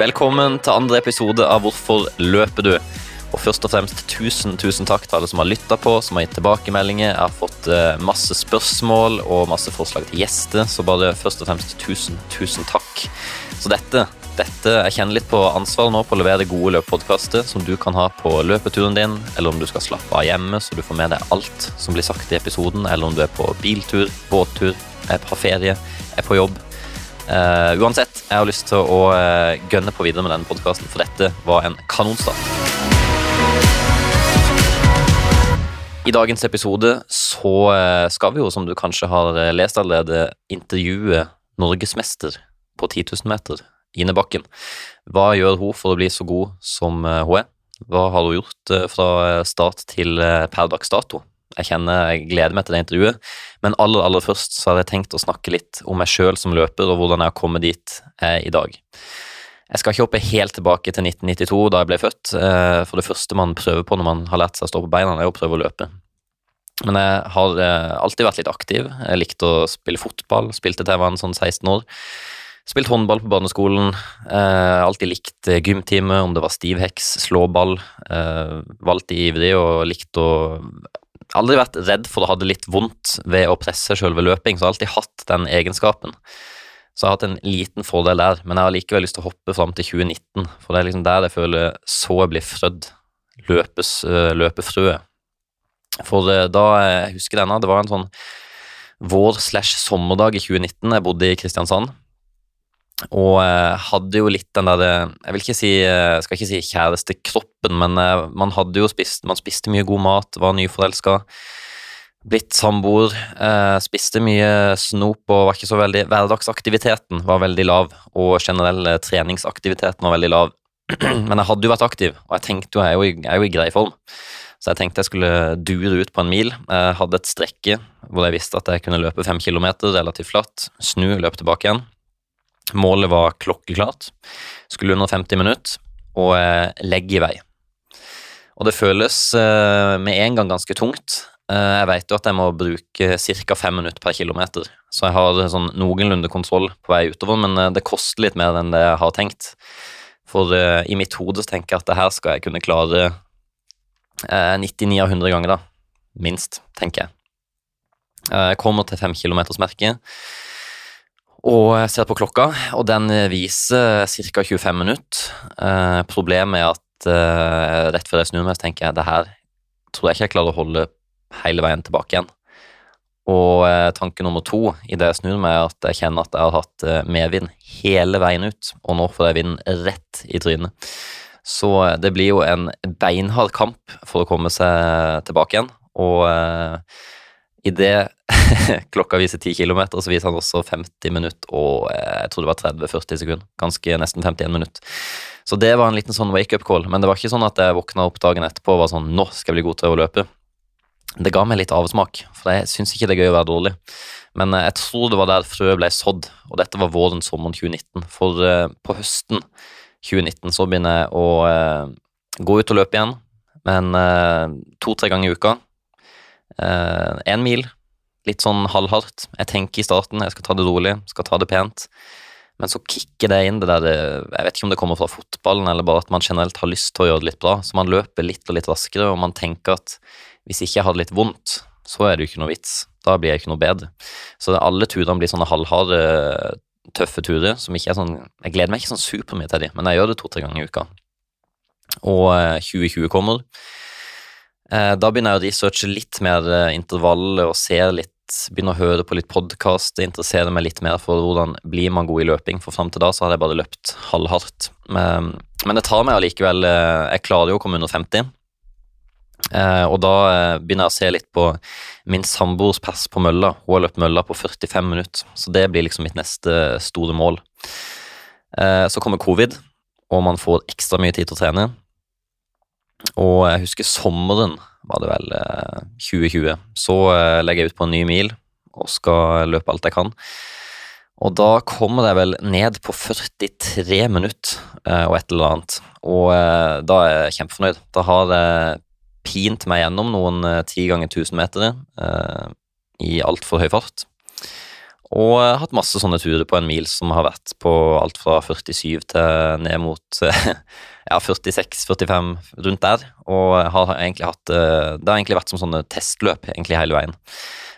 Velkommen til andre episode av Hvorfor løper du? Og først og fremst tusen tusen takk til alle som har lytta på, som har gitt tilbakemeldinger. Jeg har fått uh, masse spørsmål og masse forslag til gjester, så bare først og fremst tusen, tusen takk. Så dette, dette Jeg kjenner litt på ansvaret nå på å levere gode løpepodkaster som du kan ha på løpeturen din, eller om du skal slappe av hjemme så du får med deg alt som blir sagt i episoden, eller om du er på biltur, båttur, er på ferie, er på jobb. Uh, uansett, jeg har lyst til å uh, gønne på videre med denne podkasten, for dette var en kanonstart. I dagens episode så uh, skal vi jo, som du kanskje har lest allerede, intervjue norgesmester på 10 000 meter, Ine Bakken. Hva gjør hun for å bli så god som hun er? Hva har hun gjort fra start til per dags dato? Jeg kjenner jeg gleder meg til det intervjuet. Men aller aller først så har jeg tenkt å snakke litt om meg sjøl som løper, og hvordan jeg har kommet dit er i dag. Jeg skal ikke hoppe helt tilbake til 1992, da jeg ble født. Eh, for det første man prøver på når man har lært seg å stå på beina, er å prøve å løpe. Men jeg har eh, alltid vært litt aktiv. Jeg likte å spille fotball, spilte til jeg var en sånn 16 år. Spilt håndball på barneskolen. Eh, alltid likt gymtime, om det var stivheks, slåball. Eh, var ivrig og likte å aldri vært redd for å ha det litt vondt ved å presse selve løping, så jeg har alltid hatt den egenskapen. Så jeg har hatt en liten fordel der, men jeg har likevel lyst til å hoppe fram til 2019, for det er liksom der jeg føler så blir frødd løpes, øh, løpefrøet. For øh, da, jeg husker denne, det var en sånn vår slash sommerdag i 2019, jeg bodde i Kristiansand. Og eh, hadde jo litt den der Jeg vil ikke si, eh, skal ikke si kjærestekroppen, men eh, man hadde jo spist Man spiste mye god mat, var nyforelska. Blitt samboer, spiste mye snop og var ikke så veldig Hverdagsaktiviteten var veldig lav, og generell treningsaktiviteten var veldig lav. Men jeg hadde jo vært aktiv, og jeg tenkte jo, jeg er jo, jeg er jo i grei form. Så jeg tenkte jeg skulle dure ut på en mil. Jeg hadde et strekke hvor jeg visste at jeg kunne løpe fem kilometer relativt flatt, snu, løpe tilbake igjen. Målet var klokkeklart. Skulle under 50 minutter og eh, legge i vei. Og det føles eh, med en gang ganske tungt. Eh, jeg vet jo at jeg må bruke ca. fem minutter per kilometer, så jeg har sånn noenlunde kontroll på vei utover, men det koster litt mer enn det jeg har tenkt. For i mitt hode tenker jeg at det her skal jeg kunne klare 99 av 100 ganger, da. Minst, tenker jeg. Jeg kommer til fem kilometersmerket og jeg ser på klokka, og den viser ca. 25 minutter. Eh, problemet er at eh, rett før jeg snur meg, så tenker jeg det her tror jeg ikke jeg klarer å holde hele veien tilbake igjen. Og eh, tanke nummer to i det jeg snur meg, er at jeg kjenner at jeg har hatt eh, medvind hele veien ut, og nå får jeg vinden rett i trynet. Så eh, det blir jo en beinhard kamp for å komme seg tilbake igjen. Og eh, Idet klokka viser 10 km, så viser han også 50 minutter og eh, jeg tror det var 30-40 sekunder. Ganske nesten 51 minutter. Så det var en liten sånn wake-up call. Men det var ikke sånn at jeg våkna opp dagen etterpå og var sånn Nå skal jeg bli god til å løpe. Det ga meg litt avsmak, for jeg syns ikke det er gøy å være dårlig. Men eh, jeg tror det var der frøet ble sådd, og dette var våren sommeren 2019. For uh, på høsten 2019 så begynner jeg å gå ut og løpe igjen, men to-tre ganger i uka Én eh, mil, litt sånn halvhardt. Jeg tenker i starten jeg skal ta det rolig, skal ta det pent. Men så kicker det inn det der Jeg vet ikke om det kommer fra fotballen, eller bare at man generelt har lyst til å gjøre det litt bra. Så man løper litt og litt raskere, og man tenker at hvis ikke jeg hadde litt vondt, så er det jo ikke noe vits. Da blir jeg ikke noe bedre. Så alle turene blir sånne halvharde, tøffe turer som ikke er sånn Jeg gleder meg ikke sånn supermye til de, men jeg gjør det to-tre ganger i uka. Og 2020 eh, kommer. Eh, da begynner jeg å researche litt mer eh, intervall og ser litt Begynner å høre på litt podkast, interesserer meg litt mer for hvordan blir man god i løping. For fram til da så hadde jeg bare løpt halvhardt. Men, men det tar meg allikevel eh, Jeg klarer jo å komme under 50. Og da begynner jeg å se litt på min samboers pers på mølla. Hun har løpt mølla på 45 minutter, så det blir liksom mitt neste store mål. Så kommer covid, og man får ekstra mye tid til å trene. Og jeg husker sommeren, var det vel, 2020. Eh, så eh, legger jeg ut på en ny mil og skal løpe alt jeg kan. Og da kommer jeg vel ned på 43 minutter eh, og et eller annet. Og da er jeg kjempefornøyd. Da har jeg pint meg gjennom noen ti ganger 1000 meter i altfor høy fart. Og jeg har hatt masse sånne turer på en mil som har vært på alt fra 47 til ned mot ja, 46-45, rundt der. Og har egentlig hatt eh, Det har egentlig vært som sånne testløp egentlig hele veien.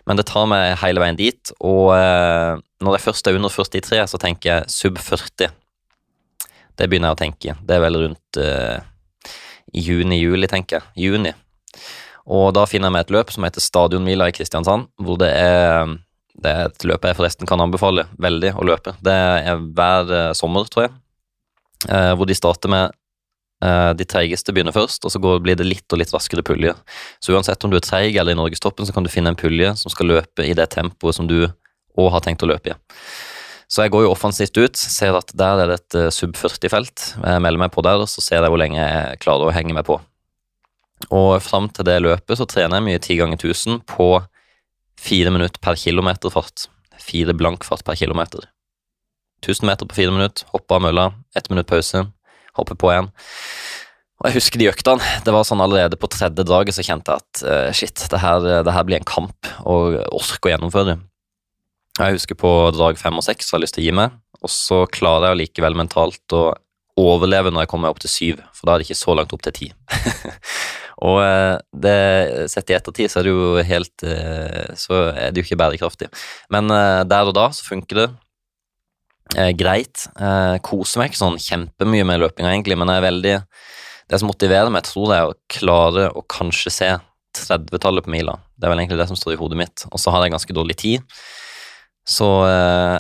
Men det tar meg hele veien dit, og eh, når jeg først er under 43, så tenker jeg sub 40. Det begynner jeg å tenke. Det er vel rundt uh, i juni-juli, tenker jeg. Juni. Og da finner jeg meg et løp som heter Stadionmila i Kristiansand, hvor det er det er et løp jeg forresten kan anbefale veldig å løpe. Det er hver eh, sommer, tror jeg, eh, hvor de starter med eh, de treigeste begynner først, og så blir det litt og litt raskere puljer. Så uansett om du er treig eller i norgestoppen, så kan du finne en pulje som skal løpe i det tempoet som du òg har tenkt å løpe i. Så jeg går jo offensivt ut, ser at der er det et sub 40-felt. Jeg melder meg på der, og så ser jeg hvor lenge jeg klarer å henge meg på. Og fram til det løpet så trener jeg mye ti ganger 1000 på Fire minutter per kilometer fart. Fire blank fart per kilometer. 1000 meter på fire minutter, hoppe av mølla, ett minutt pause, hoppe på igjen. Og Jeg husker de øktene. Det var sånn Allerede på tredje dagen så kjente jeg at uh, shit, det her, det her, blir en kamp å orke å gjennomføre. Jeg husker på dag fem og seks har jeg lyst til å gi meg, og så klarer jeg likevel mentalt å overleve når jeg kommer opp til syv, for da er det ikke så langt opp til ti. Og eh, det, sett i ettertid så er det jo helt eh, Så er det jo ikke bærekraftig. Men eh, der og da så funker det greit. koser meg ikke sånn kjempemye med løpinga, egentlig, men jeg er veldig Det som motiverer meg, tror jeg, er å klare å kanskje se 30-tallet på mila. Det er vel egentlig det som står i hodet mitt. Og så har jeg ganske dårlig tid, så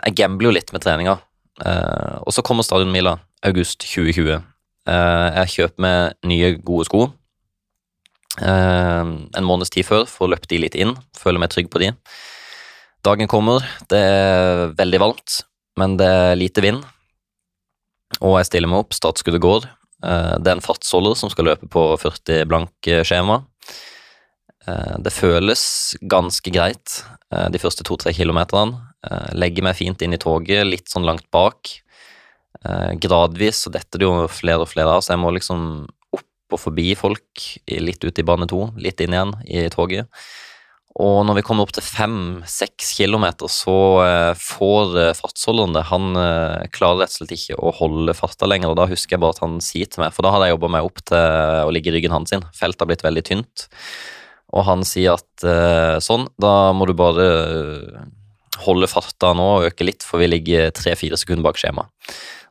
jeg gambler jo litt med treninga. og så kommer stadionmila august 2020. jeg kjøper meg nye, gode sko Uh, en måneds tid før for å løpe de litt inn, Føler meg trygg på de. Dagen kommer, det er veldig varmt, men det er lite vind. Og jeg stiller meg opp, startskuddet går. Uh, det er en fartsholder som skal løpe på 40 blank skjema. Uh, det føles ganske greit de første to-tre kilometerne. Legger meg fint inn i toget, litt sånn langt bak. Gradvis så detter det jo flere og flere av, så jeg må liksom opp og forbi folk, litt ut i bane to, litt inn igjen i toget. Og når vi kommer opp til fem-seks kilometer, så uh, får uh, fartsholderen. Han uh, klarer rett og slett ikke å holde farta lenger, og da husker jeg bare at han sier til meg For da hadde jeg jobba meg opp til å ligge i ryggen hans. Feltet har blitt veldig tynt. Og han sier at sånn, da må du bare holde farta nå og øke litt, for vi ligger tre-fire sekunder bak skjema.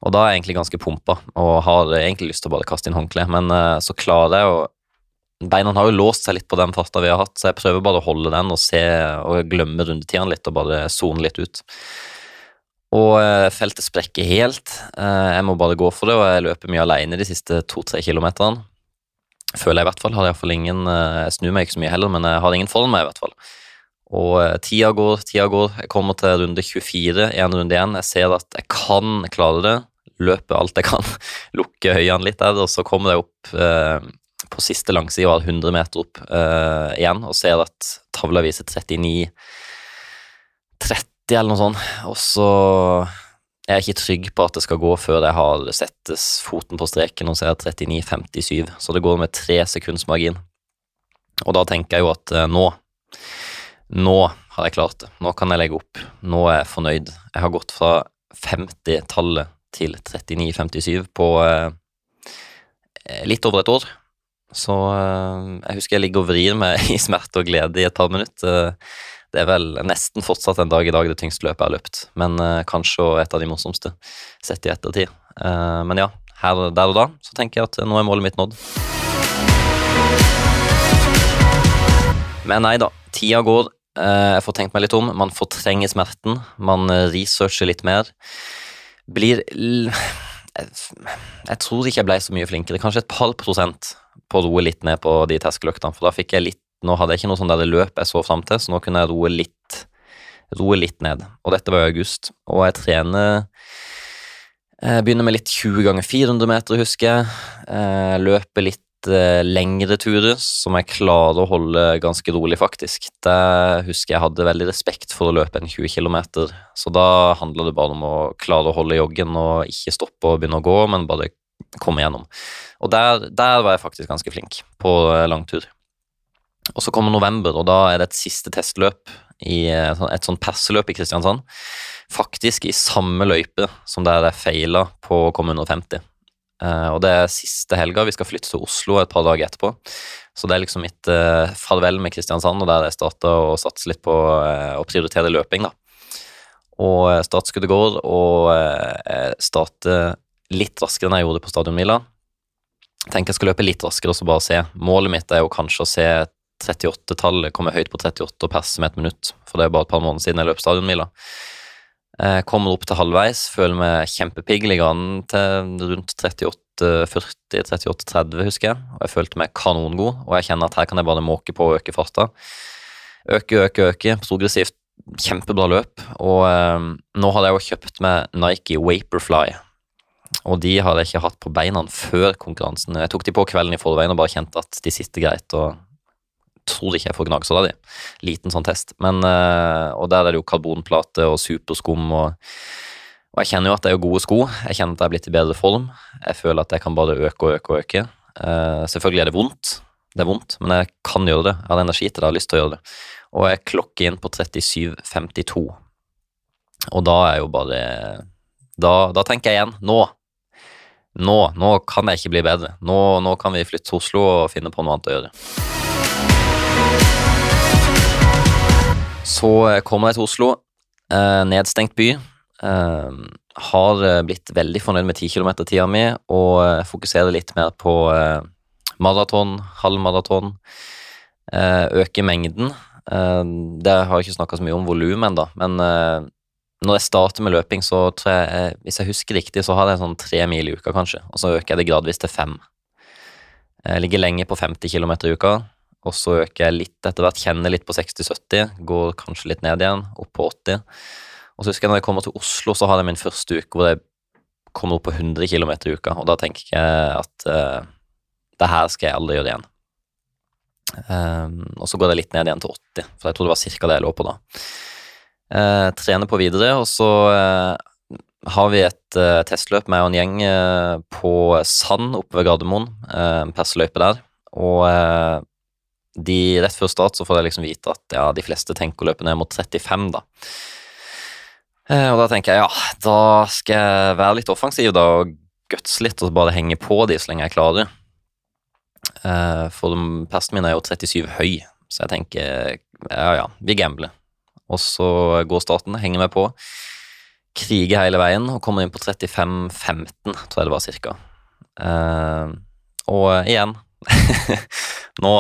Og da er jeg egentlig ganske pumpa og har egentlig lyst til å bare kaste inn håndkleet, men så klarer jeg å Beina har jo låst seg litt på den farta vi har hatt, så jeg prøver bare å holde den og se og glemme rundetidene litt og bare sone litt ut. Og uh, feltet sprekker helt. Uh, jeg må bare gå for det, og jeg løper mye alene de siste to-tre kilometerne. Føler jeg i hvert fall. Har iallfall ingen Jeg snur meg ikke så mye heller, men jeg har ingen foran meg, i hvert fall. Og eh, tida går, tida går. Jeg kommer til runde 24, én runde igjen. Jeg ser at jeg kan klare det. Løper alt jeg kan. Lukker øynene litt der, og så kommer jeg opp eh, på siste langside, 100 meter opp uh, igjen, og ser at tavla viser 39 30 eller noe sånt. Og så er jeg ikke trygg på at det skal gå før jeg har settes foten på streken og ser 39,57, så det går med tre sekunds margin. Og da tenker jeg jo at eh, nå nå har jeg klart det. Nå kan jeg legge opp. Nå er jeg fornøyd. Jeg har gått fra 50-tallet til 39-57 på eh, litt over et år. Så eh, jeg husker jeg ligger og vrir meg i smerte og glede i et par minutter. Det er vel nesten fortsatt en dag i dag det tyngste løpet jeg har løpt, men eh, kanskje et av de morsomste sett i ettertid. Eh, men ja, her, der og da så tenker jeg at nå er målet mitt nådd. Men nei da, tida går. Eh, jeg får tenkt meg litt om. Man fortrenger smerten. Man eh, researcher litt mer. Blir Jeg tror ikke jeg ble så mye flinkere. Kanskje et par prosent på å roe litt ned på de terskeløktene. For da fikk jeg litt Nå hadde jeg ikke noe sånn der løp jeg så fram til, så nå kunne jeg roe litt, roe litt ned. Og dette var i august. Og jeg trener jeg eh, begynner med litt 20 ganger 400 meter, husker jeg. Løper litt uh, lengre turer som jeg klarer å holde ganske rolig, faktisk. Det husker jeg hadde veldig respekt for å løpe en 20 km, så da handler det bare om å klare å holde joggen og ikke stoppe og begynne å gå, men bare komme gjennom. Og der, der var jeg faktisk ganske flink på langtur. Og så kommer november, og da er det et siste testløp i et sånn et perseløp i Kristiansand. Faktisk i samme løype som der jeg feila på å komme under 50. Uh, og det er siste helga. Vi skal flytte til Oslo et par dager etterpå. Så det er liksom mitt farvel med Kristiansand, og der jeg starta å satse litt på å prioritere løping, da. Og startskuddet går, og jeg starter litt raskere enn jeg gjorde på stadionmila. Tenker jeg skal løpe litt raskere og så bare se. Målet mitt er jo kanskje å se 38-tallet komme høyt på 38 og perse med et minutt, for det er bare et par måneder siden jeg løp stadionmila. Jeg kommer opp til halvveis, føler meg kjempepigg, ligger an til rundt 38-40-38-30, husker jeg. Og jeg følte meg kanongod, og jeg kjenner at her kan jeg bare måke på og øke farta. Øke, øke, øke. Progressivt kjempebra løp. Og eh, nå hadde jeg jo kjøpt meg Nike Vaporfly. Og de hadde jeg ikke hatt på beina før konkurransen. Jeg tok de på kvelden i forveien og bare kjente at de sitter greit. og tror ikke jeg får gnagsår av de. Liten sånn test. Men, uh, og der er det jo karbonplate og superskum og, og jeg kjenner jo at det er gode sko. Jeg kjenner at jeg er blitt i bedre form. Jeg føler at jeg kan bare øke og øke og øke. Uh, selvfølgelig er det vondt, det er vondt, men jeg kan gjøre det. Jeg har energi til det, jeg har lyst til å gjøre det. Og jeg klokker inn på 37,52. Og da er jo bare da, da, tenker jeg igjen nå. Nå, nå kan jeg ikke bli bedre. Nå, nå kan vi flytte til Oslo og finne på noe annet å gjøre. Så eh, kommer jeg til Oslo. Eh, nedstengt by. Eh, har blitt veldig fornøyd med 10 km-tida mi og fokuserer litt mer på maraton, halvmaraton. Øke mengden. Det har jeg ikke snakka så mye om volum ennå, men når jeg starter med løping, så tror jeg, hvis jeg husker riktig, så har jeg sånn tre mil i uka, kanskje, og så øker jeg det gradvis til fem. Jeg ligger lenge på 50 km i uka, og så øker jeg litt etter hvert, kjenner litt på 60-70, går kanskje litt ned igjen, opp på 80. Og så husker jeg når jeg kommer til Oslo, så har jeg min første uke hvor jeg kommer opp på 100 km i uka, og da tenker jeg at uh, det her skal jeg aldri gjøre igjen. Um, og så går det litt ned igjen til 80, for jeg tror det var ca. det jeg lå på da. Uh, trener på videre, og så eh, har vi et eh, testløp med en gjeng på Sand oppe ved Gardermoen, en perseløype der. Og de, rett før start så får jeg liksom vite at ja, de fleste tenker å løpe ned mot 35, da. Eh, og da tenker jeg ja, da skal jeg være litt offensiv da, og gutse litt og bare henge på de så lenge jeg klarer. Eh, for persen min er jo 37 høy, så jeg tenker ja ja, vi gambler. Og så går staten, henger meg på. Kriger hele veien og kommer inn på 35-15, tror jeg det var cirka. Uh, og igjen Nå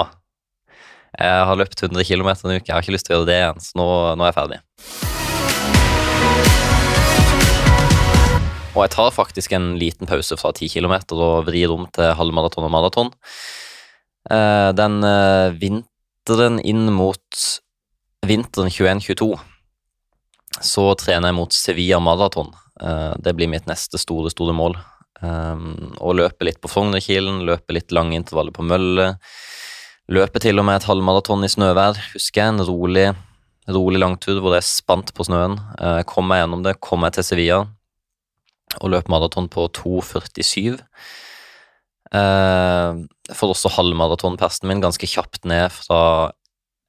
jeg har løpt 100 km en uke, jeg har ikke lyst til å gjøre det igjen, så nå, nå er jeg ferdig. Og jeg tar faktisk en liten pause fra 10 km og vrir om til halvmaraton og maraton. Eh, den eh, vinteren inn mot vinteren 21-22 så trener jeg mot Sevilla maraton. Eh, det blir mitt neste store, store mål. Å løpe litt på Frognerkilen, løpe litt lange intervaller på mølle Løpe til og med et halvmaraton i snøvær, husker jeg. En rolig, rolig langtur hvor jeg spant på snøen. Eh, kom meg gjennom det, kom meg til Sevilla og løp maraton på 2,47. Jeg får også halvmaratonpersten min ganske kjapt ned fra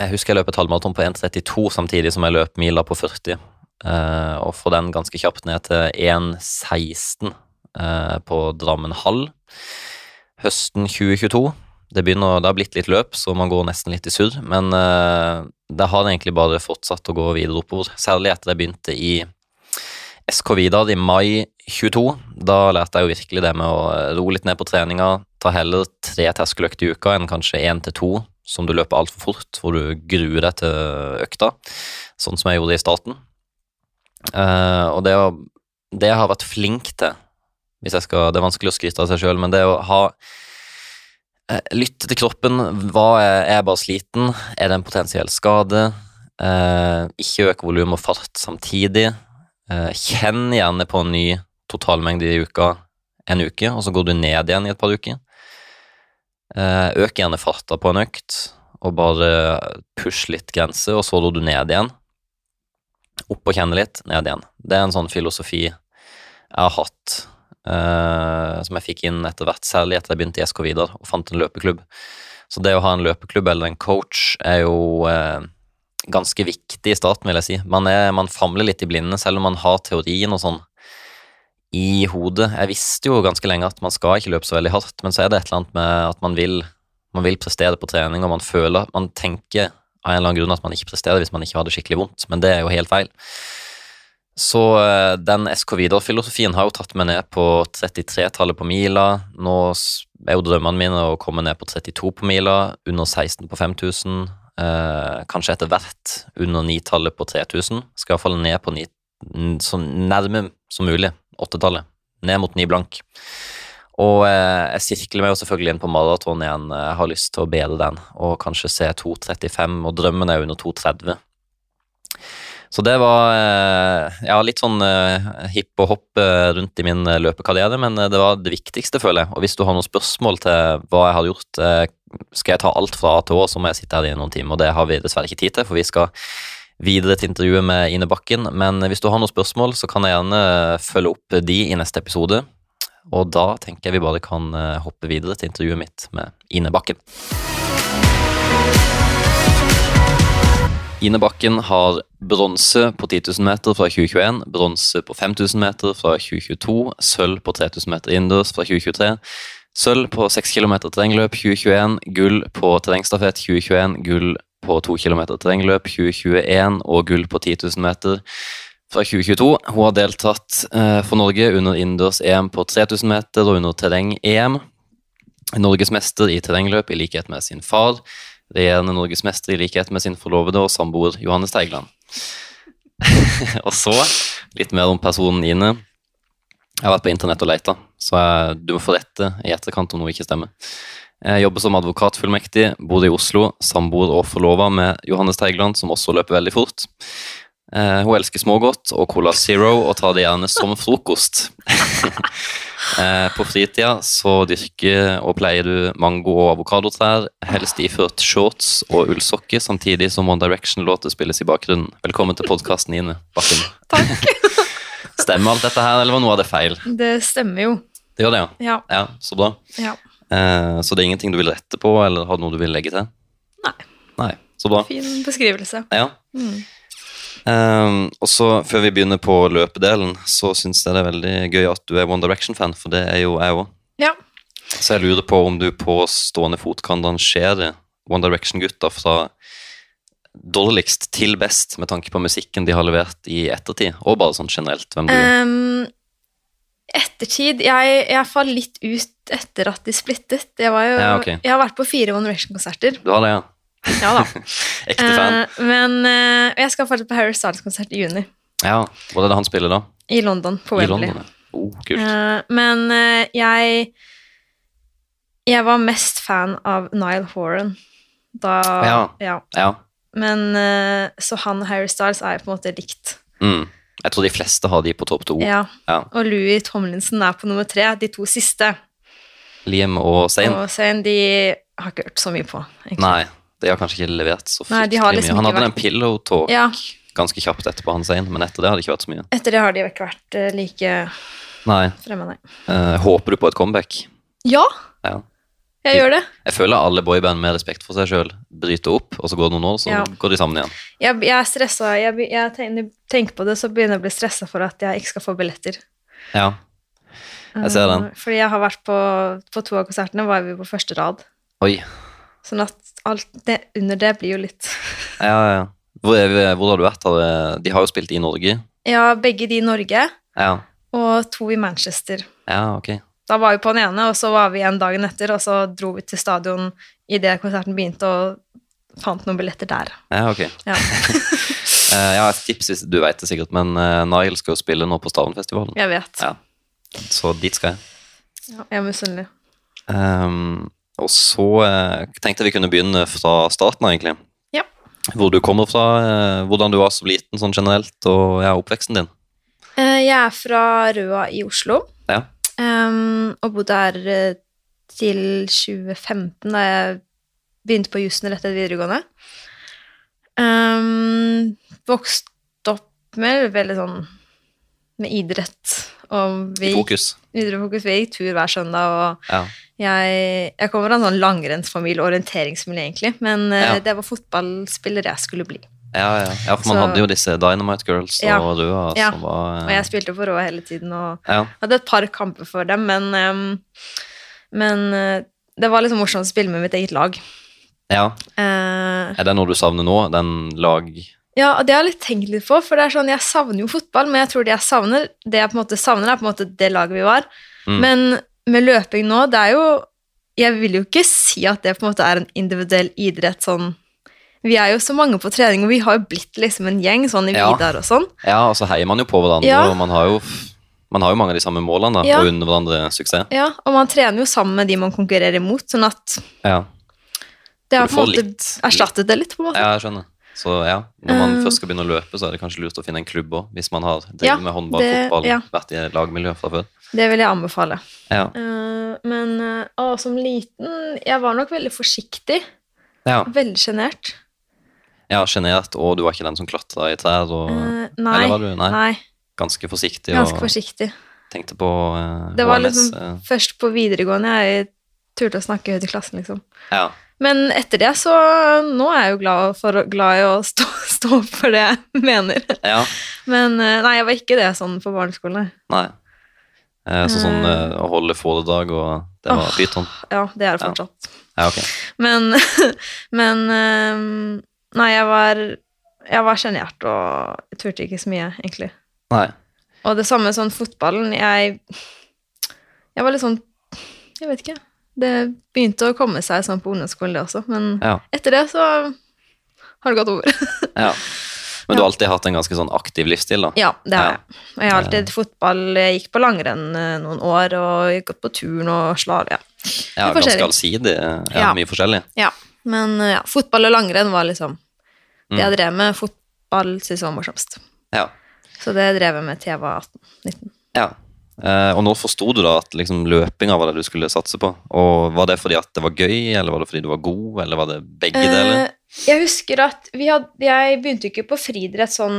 Jeg husker jeg løp et halvmaraton på 1,32 samtidig som jeg løp mila på 40. Uh, og får den ganske kjapt ned til 1,16 uh, på Drammen hall høsten 2022. Det, begynner, det har blitt litt løp, så man går nesten litt i surr. Men uh, det har egentlig bare fortsatt å gå videre oppover. Særlig etter jeg begynte i SK Vidar i mai 22. Da lærte jeg jo virkelig det med å roe litt ned på treninga. Ta heller tre terskeløkter i uka enn kanskje én til to som du løper altfor fort, hvor du gruer deg til økta. Sånn som jeg gjorde i starten. Uh, og det, å, det jeg har vært flink til skal, Det er vanskelig å skryte av seg sjøl, men det å ha Eh, lytte til kroppen. Hva er, er jeg bare sliten? Er det en potensiell skade? Eh, ikke øke volum og fart samtidig. Eh, kjenn gjerne på en ny totalmengde i uka en uke, og så går du ned igjen i et par uker. Eh, øk gjerne farta på en økt, og bare push litt grenser, og så går du ned igjen. Opp og kjenne litt, ned igjen. Det er en sånn filosofi jeg har hatt eh, som jeg fikk inn etter hvert, særlig etter jeg begynte i SK Vidar og fant en løpeklubb. Så det å ha en løpeklubb eller en coach er jo eh, ganske viktig i starten, vil jeg si. Man, er, man famler litt i blinde, selv om man har teorien og sånn i hodet. Jeg visste jo ganske lenge at man skal ikke løpe så veldig hardt, men så er det et eller annet med at man vil, man vil prestere på trening, og man føler Man tenker av en eller annen grunn at man ikke presterer hvis man ikke har det skikkelig vondt, men det er jo helt feil. Så eh, den SK Videre-filosofien har jo tatt meg ned på 33-tallet på mila. Nå er jo drømmene mine å komme ned på 32 på mila, under 16 på 5000. Eh, kanskje etter hvert under 9-tallet på 3000. Skal iallfall ned på 9, så nærme som mulig 8-tallet. Ned mot 9 blank. Og eh, jeg sirkler meg jo selvfølgelig inn på maraton igjen. Jeg har lyst til å bede den, og kanskje se 2.35, og drømmen er under 2.30. Så det var eh, ja, litt sånn eh, hipp og hopp eh, rundt i min løpekarriere, men det var det viktigste, føler jeg. Og hvis du har noen spørsmål til hva jeg har gjort, skal jeg ta alt fra A til Å, så må jeg sitte her i noen timer, og det har vi dessverre ikke tid til, for vi skal videre til intervjuet med Ine Bakken. Men hvis du har noen spørsmål, så kan jeg gjerne følge opp de i neste episode. Og da tenker jeg vi bare kan hoppe videre til intervjuet mitt med Ine Bakken. Ine Bakken har bronse på 10 000 meter fra 2021, bronse på 5000 meter fra 2022, sølv på 3000 meter innendørs fra 2023, sølv på 6 km terrengløp 2021, gull på terrengstafett 2021, gull på 2 km terrengløp 2021 og gull på 10 000 meter fra 2022. Hun har deltatt eh, for Norge under innendørs-EM på 3000 meter og under terreng-EM. Norgesmester i terrengløp i likhet med sin far regjerende norgesmester i likhet med sin forlovede og samboer Johannes Teigland. og så litt mer om personen Ine. Jeg har vært på internett og leita, så du må få rette i etterkant om noe ikke stemmer. Jeg jobber som advokatfullmektig, bodde i Oslo, samboer og forlova med Johannes Teigland, som også løper veldig fort. Eh, hun elsker smågodt og Cola Zero og tar det gjerne som frokost. Eh, på fritida så dyrker og pleier du mango- og avokadotrær, helst iført shorts og ullsokker, samtidig som One Direction-låter spilles i bakgrunnen. Velkommen til podkasten, Ine Bakken. Takk. Stemmer alt dette her, eller var noe av det feil? Det stemmer jo. Det gjør det, ja? Ja. ja så bra. ja. Eh, så det er ingenting du vil rette på, eller har noe du vil legge til? Nei. Nei, så bra. Fin beskrivelse. Ja. Mm. Um, og så Før vi begynner på løpedelen, så syns jeg det er veldig gøy at du er One Direction-fan, for det er jo jeg òg. Ja. Så jeg lurer på om du på stående fot kan rangere One Direction-gutta fra dårligst til best, med tanke på musikken de har levert i ettertid, og bare sånn generelt. hvem du. Um, ettertid jeg, jeg faller litt ut etter at de splittet. Jeg, var jo, Ja, okay. jeg har vært på fire One Direction-konserter. Du har det, ja? Ja da. Ekte fan? Uh, men uh, jeg skal faktisk på Harry Styles-konsert i juni. Ja. Hvor er det han spiller da? I London, på I Wembley. Ja. Oh. Eh, men eh, jeg Jeg var mest fan av Nile Horan. Da Ja. ja. Ja. Men eh, så han og Harry Styles er på en måte likt. Mm. Jeg tror de fleste har de på topp to. Ja. Ja. Og Louis Tomlinson er på nummer tre, de to siste. Liam og Zain. Og Zain de har ikke hørt så mye på. egentlig. Nei, de har kanskje ikke levert så fryktelig liksom mye. Han hadde vært- en pillow talk Ja. ganske kjapt etterpå, han Zain, men etter det har det ikke vært så mye. Etter det har de ikke vært eh, like Nei. fremme, nei. Eh, håper du på et comeback? Ja, Ja. Jeg gjør det. Jeg føler alle boyband med respekt for seg sjøl bryter opp, og så går det noen år, så Ja. går de sammen igjen. Jeg, jeg er stressa. Jeg, jeg tenker, på det, så begynner jeg å bli stressa for at jeg ikke skal få billetter. Ja. Jeg ser den. Eh, Fordi jeg har vært på, på to av konsertene, var vi på første rad. Oi. Sånn at alt det, under det blir jo litt Ja, ja, ja. Hvor, vi, hvor har du vært? Har De har jo spilt i Norge. Ja, begge de i Norge, Ja. og to i Manchester. Ja, ok. Da var vi på den ene, og så var vi igjen dagen etter, og så dro vi til stadion idet konserten begynte, og fant noen billetter der. Ja, ok. Ja. Eh, jeg har et tips, hvis du vet det sikkert, men uh, Nile skal jo spille nå på Stavnfestivalen, Jeg vet. Ja. så dit skal jeg. Ja, jeg er misunnelig. Um, og så uh, tenkte jeg vi kunne begynne fra starten, av, egentlig. Ja. Hvor du kommer fra, uh, hvordan du var som liten sånn generelt, og ja, oppveksten din. Uh, Jeg er fra Røa i Oslo, Ja. Em, og bodde her eh, til 2015, da jeg begynte på jussen rett etter videregående. Um, vokste opp med veldig sånn med idrett, og vi I fokus. videre fokus. Vi gikk tur hver søndag, og Ja. jeg, jeg kommer fra en sånn langrennsfamilie, orienteringsmiljø egentlig, men eh, Ja. det var fotballspiller jeg skulle bli. Ja, ja. ja, for man Så- hadde jo disse Dynamite Girls Ja. og Røa Ja. var Og jeg spilte for Rå hele tiden og ja. hadde et par kamper for dem, men, um, men uh, det var liksom morsomt å spille med mitt eget lag. ja. Uh, Er det noe du savner nå? Den lag... ja, og det har jeg litt tenkt litt på, for det er sånn, jeg savner jo fotball, men jeg tror det jeg savner, det jeg på en måte savner, er på en måte det laget vi var. Mm. Men med løping nå, det er jo Jeg vil jo ikke si at det på en måte er en individuell idrett sånn Vi er jo så mange på trening, og vi har jo blitt liksom en gjeng, sånn i Ja. Vidar og sånn. Ja, og så heier man jo på hverandre, Ja. og man har jo man har jo mange av de samme målene, da, Ja. og unner hverandre suksess. Ja, og man trener jo sammen med de man konkurrerer imot, sånn at Ja, det har på en måte litt- erstattet det litt, på en måte. ja jeg skjønner. Så ja, når man uh, først skal begynne å løpe, så er det kanskje lurt å finne en klubb òg, hvis man har drevet Ja, med håndball, det- fotball, ja. vært i lagmiljø fra før. Det vil jeg anbefale. Ja. Uh, men uh, å, som liten Jeg var nok veldig forsiktig. ja. Veldig sjenert. Ja sjenert, og du var ikke den som klatra i trær, og uh, nei, Eller var du? Nei. nei. ganske forsiktig, Ganske og forsiktig. tenkte på uh, Det var HMS. liksom uh, først på videregående jeg turte å snakke høyt i klassen, liksom. ja. Men etter det, så Nå er jeg jo glad, for, glad i å stå, stå for det jeg mener. ja. Men nei, jeg var ikke det sånn på barneskolen. nei. Så sånn å holde foredrag og Det var Åh. pyton. Ja, det er det fortsatt. Ja, ok. Men, men eh, Nei, jeg var Jeg var sjenert og turte ikke så mye, egentlig. Nei. Og det samme sånn fotballen. Jeg Jeg var litt sånn Jeg vet ikke. Det begynte å komme seg sånn på ungdomsskolen, det også. Men Ja. etter det så har det gått over. ja. Men du har alltid hatt en ganske sånn aktiv livsstil, da? ja, det har Ja. jeg. Og jeg har alltid fotball Jeg gikk på langrenn eh, noen år, og jeg har gått på turn og slag. Ja. Ja, ganske allsidig. Ja, Ja. Mye forskjellig. ja. Men eh, ja, fotball og langrenn var liksom det Mm. jeg drev med. Fotball syntes jeg var morsomst. Ja. Så det drev jeg med til jeg var 18-19. ja. Eh, og når forsto du da at liksom, løpinga var det du skulle satse på? Og Var det fordi at det var gøy, eller var det fordi du var god, eller var det begge deler? Eh, jeg husker at vi hadde, jeg begynte ikke på friidrett sånn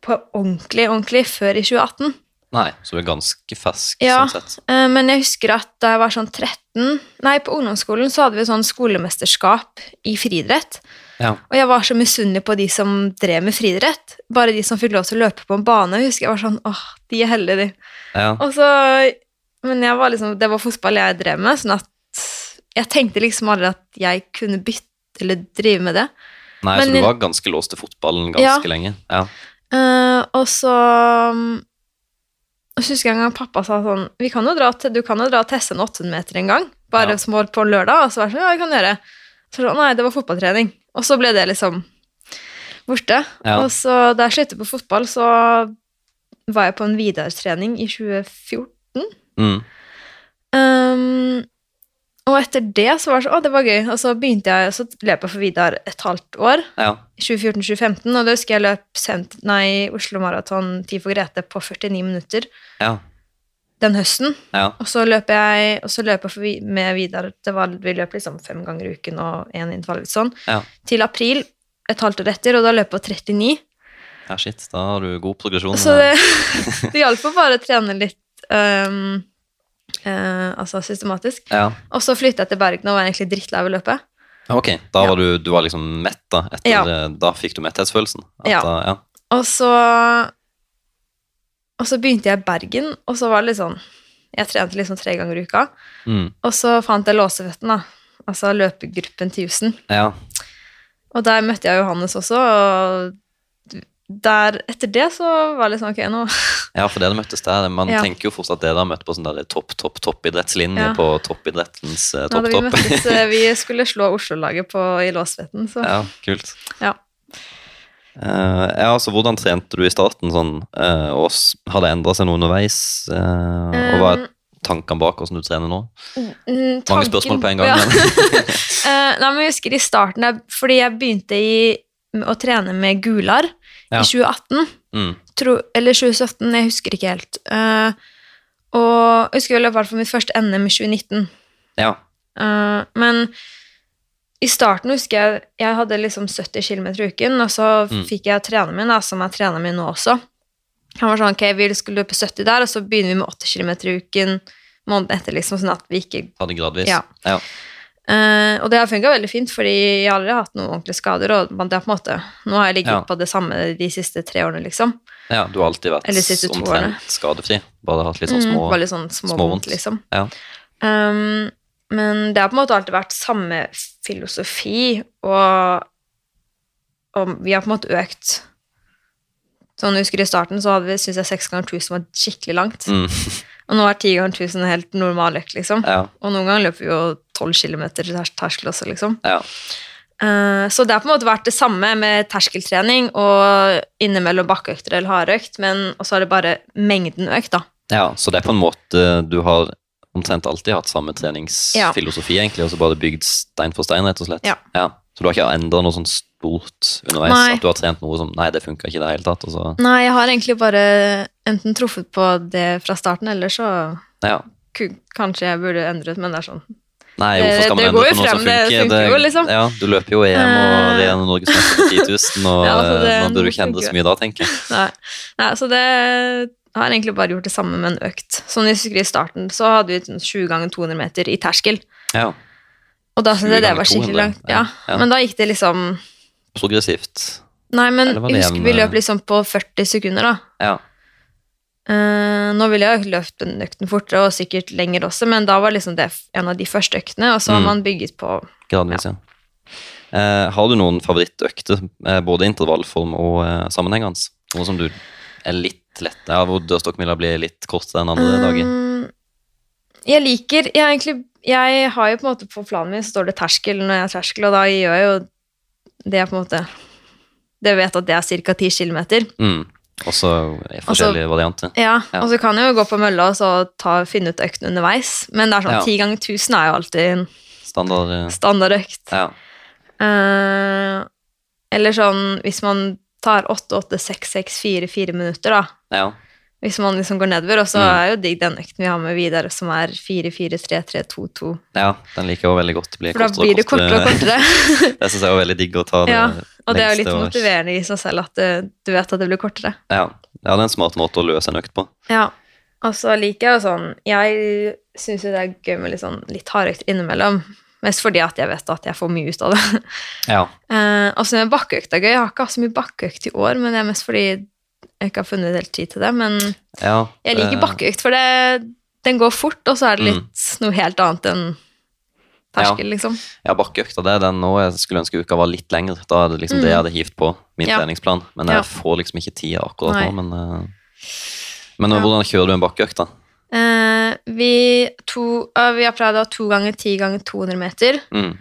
på ordentlig, ordentlig før i 2018. Nei, så du er ganske fersk Ja. sånn sett. Eh, Men jeg husker at da jeg var sånn 13 Nei, på ungdomsskolen så hadde vi sånn skolemesterskap i friidrett. Ja. Og jeg var så misunnelig på de som drev med friidrett. Bare de som fikk lov til å løpe på en bane. Jeg husker jeg var sånn åh, de er heldige, de. ja. Og så Men jeg var liksom, det var fotball jeg drev med, sånn at jeg tenkte liksom aldri at jeg kunne bytte eller drive med det. Nei, Men- så du var ganske låst til fotballen ganske Ja. lenge? Ja. Uh, og så og så husker jeg en gang pappa sa sånn vi kan jo dra Du kan jo dra og teste en 800 meter en gang, bare Ja. som var på lørdag. Og så var jeg sånn, ja, vi kan gjøre. Så sånn, nei, det var fotballtrening. Og så ble det liksom borte. Ja. Og så da jeg sluttet på fotball, så var jeg på en videretrening i 2014. Mm. Um, og etter det så var det sånn, å, det var gøy. Og så begynte jeg, så løp jeg for Vidar et halvt år. ja. 2014-2015, og da husker jeg løp sent, nei, Oslo Maraton 10 for Grete på 49 minutter Ja. den høsten. Ja. Og så løp jeg, og så løp jeg for, med Vidar det var, Vi løp liksom fem ganger i uken og én intervall litt sånn. Ja. Til april, et halvt år etter, og da løp jeg på 39. ja, shit. Da har du god progresjon. Så det, det hjalp å bare trene litt um, eh, altså systematisk. Ja. Og så flyttet jeg til Bergen og var egentlig drittlei av å løpe. Ok, da var du, du var liksom mett, da? Etter, Ja. Da fikk du metthetsfølelsen? At Ja. Ja. Og så Og så begynte jeg i Bergen, og så var det litt sånn Jeg trente liksom tre ganger i uka. Mm. Og så fant jeg Låsefetten, da. Altså løpegruppen til Jussen. ja. Og der møtte jeg Johannes også, og der, etter det så var det liksom ok, nå Ja, for dere møttes der. Man Ja. tenker jo fortsatt at dere har møtt på sånn der topp, topp, toppidrettslinje Ja. på toppidrettens eh, topp, topp, vi møttes eh, Vi skulle slå Oslo-laget i Låsveten, så Ja, kult. Ja. Uh, ja, altså hvordan trente du i starten sånn, uh, og har det endret seg noe underveis? Uh, og hva er Um, tankene bak hvordan du trener nå? Mange tanken- spørsmål på en gang. Ja. Men, nei, men jeg husker i starten, fordi jeg begynte i, å trene med Gular Ja. i 2018. mm, tro, eller 2017, jeg husker ikke helt. Uh, og jeg husker vel i hvert fall mitt første NM i 2019. ja. Uh, men i starten husker jeg jeg hadde liksom 70 km i uken, og så Mm. fikk jeg treneren min, da, som er treneren min nå også. Han var sånn, ok, vi skulle løpe 70 der, og så begynner vi med 80 km i uken måneden etter, liksom, sånn at vi ikke Ta det gradvis. Ja. Ja. Eh, og det har funka veldig fint, fordi jeg har aldri hatt noen ordentlige skader. Og det er på en måte, nå har jeg ligget Ja. på det samme de siste tre årene, liksom. Ja, du har alltid vært omtrent skadefri. Bare hatt litt sånn Mm, små bare litt sånn småvondt. liksom. Ja. Um, men det har på en måte alltid vært samme filosofi, og, og vi har på en måte økt Sånn, jeg husker I starten så hadde vi, synes jeg seks ganger tusen var skikkelig langt. Mm. Og nå er ti ganger tusen helt normal økt, liksom. Ja, Og noen ganger løper vi jo tolv kilometer terskel også, liksom. ja. Eh, så det har på en måte vært det samme med terskeltrening og innimellom bakkeøkter eller hardøkt, men også har det bare mengden økt, da. ja, så det er på en måte Du har omtrent alltid hatt samme treningsfilosofi, egentlig, og så bare bygd stein for stein, rett og slett. Ja. Så du har ikke endra noe sånn stort underveis? Nei. At du har trent noe som Nei, det funka ikke i det hele tatt, og så Nei, jeg har egentlig bare enten truffet på det fra starten, eller så Ja. kanskje jeg burde endret, men det er sånn. Nei, hvorfor skal man det endre på noe som funker? det funker? jo, liksom. Ja, du løper jo EM og det er Norgesmester på 10 000, og Ja, altså, det- nå burde du ikke endre så mye da, tenker jeg. Nei. Nei, så det jeg har egentlig bare gjort det samme, men økt. Sånn jeg husker I starten så hadde vi sånn 20 ganger 200 meter i terskel, Ja, og da 20 syntes jeg det var skikkelig langt. Ja. ja. Ja. Men da gikk det liksom progressivt. Nei, men husk jeg husker vi eh, løp liksom på 40 sekunder, da. Ja. Uh, nå ville jeg løpt den økten fortere, og sikkert lenger også, men da var liksom det en av de første øktene, og så har Mm. man bygget på Gradvis, ja. Eh, har du noen favorittøkter, eh, både intervallform og uh, sammenhengende? Noe som du er litt lett Ja, hvor dørstokkmila blir litt kortere enn andre dager? Um, Jeg liker jeg, egentlig, jeg har jo på en måte på planen min så står det terskel når jeg har terskel, og da gjør jeg jo det er på en måte Det vet at det er ca. 10 km. Mm. Også forskjellige varianter. Ja, Ja. og så kan jeg jo gå på mølla og så ta, finne ut økten underveis, men det er sånn sånn 10 ganger 1000 er jo alltid en Standard eh, standardøkt. Ja. Eh, eller sånn hvis man tar 8, 8, 6, 6, 4, 4 minutter, da. ja. Hvis man liksom går nedover, og så Mm. er jo digg den økten vi har med Vidar, som er 4, 4, 3, 3, 2, 2. Ja, den liker jeg også veldig godt. Blir For da blir det kortere og kortere. det syns jeg er veldig digg å ta det Ja, og det er jo litt motiverende i seg selv at det, du vet at det blir kortere. Ja. ja, det er en smart måte å løse en økt på. Ja, og så liker jeg jo sånn Jeg syns jo det er gøy med litt sånn litt hardøkt innimellom. Mest fordi at jeg vet at jeg får mye ut av det. Ja. Eh, og så med bakkeøkta gøy. Jeg har ikke hatt så mye bakkeøkt i år, men det er mest fordi jeg ikke har funnet helt tid til det. Men ja jeg liker bakkeøkt, for det, den går fort, og så er det Mm. litt noe helt annet enn terskel, liksom. Ja, bakkeøkta det er den nå. Jeg skulle ønske uka var litt lengre. Da er det liksom det jeg hadde hivd på min Mm. Ja. treningsplan. Men Ja. jeg får liksom ikke tida akkurat Nei. nå. Men, eh, men Ja. hvordan kjører du en bakkeøkt, da? Uh, vi, to, uh, vi har prøvd å ha to ganger ti ganger 200 meter. Mm.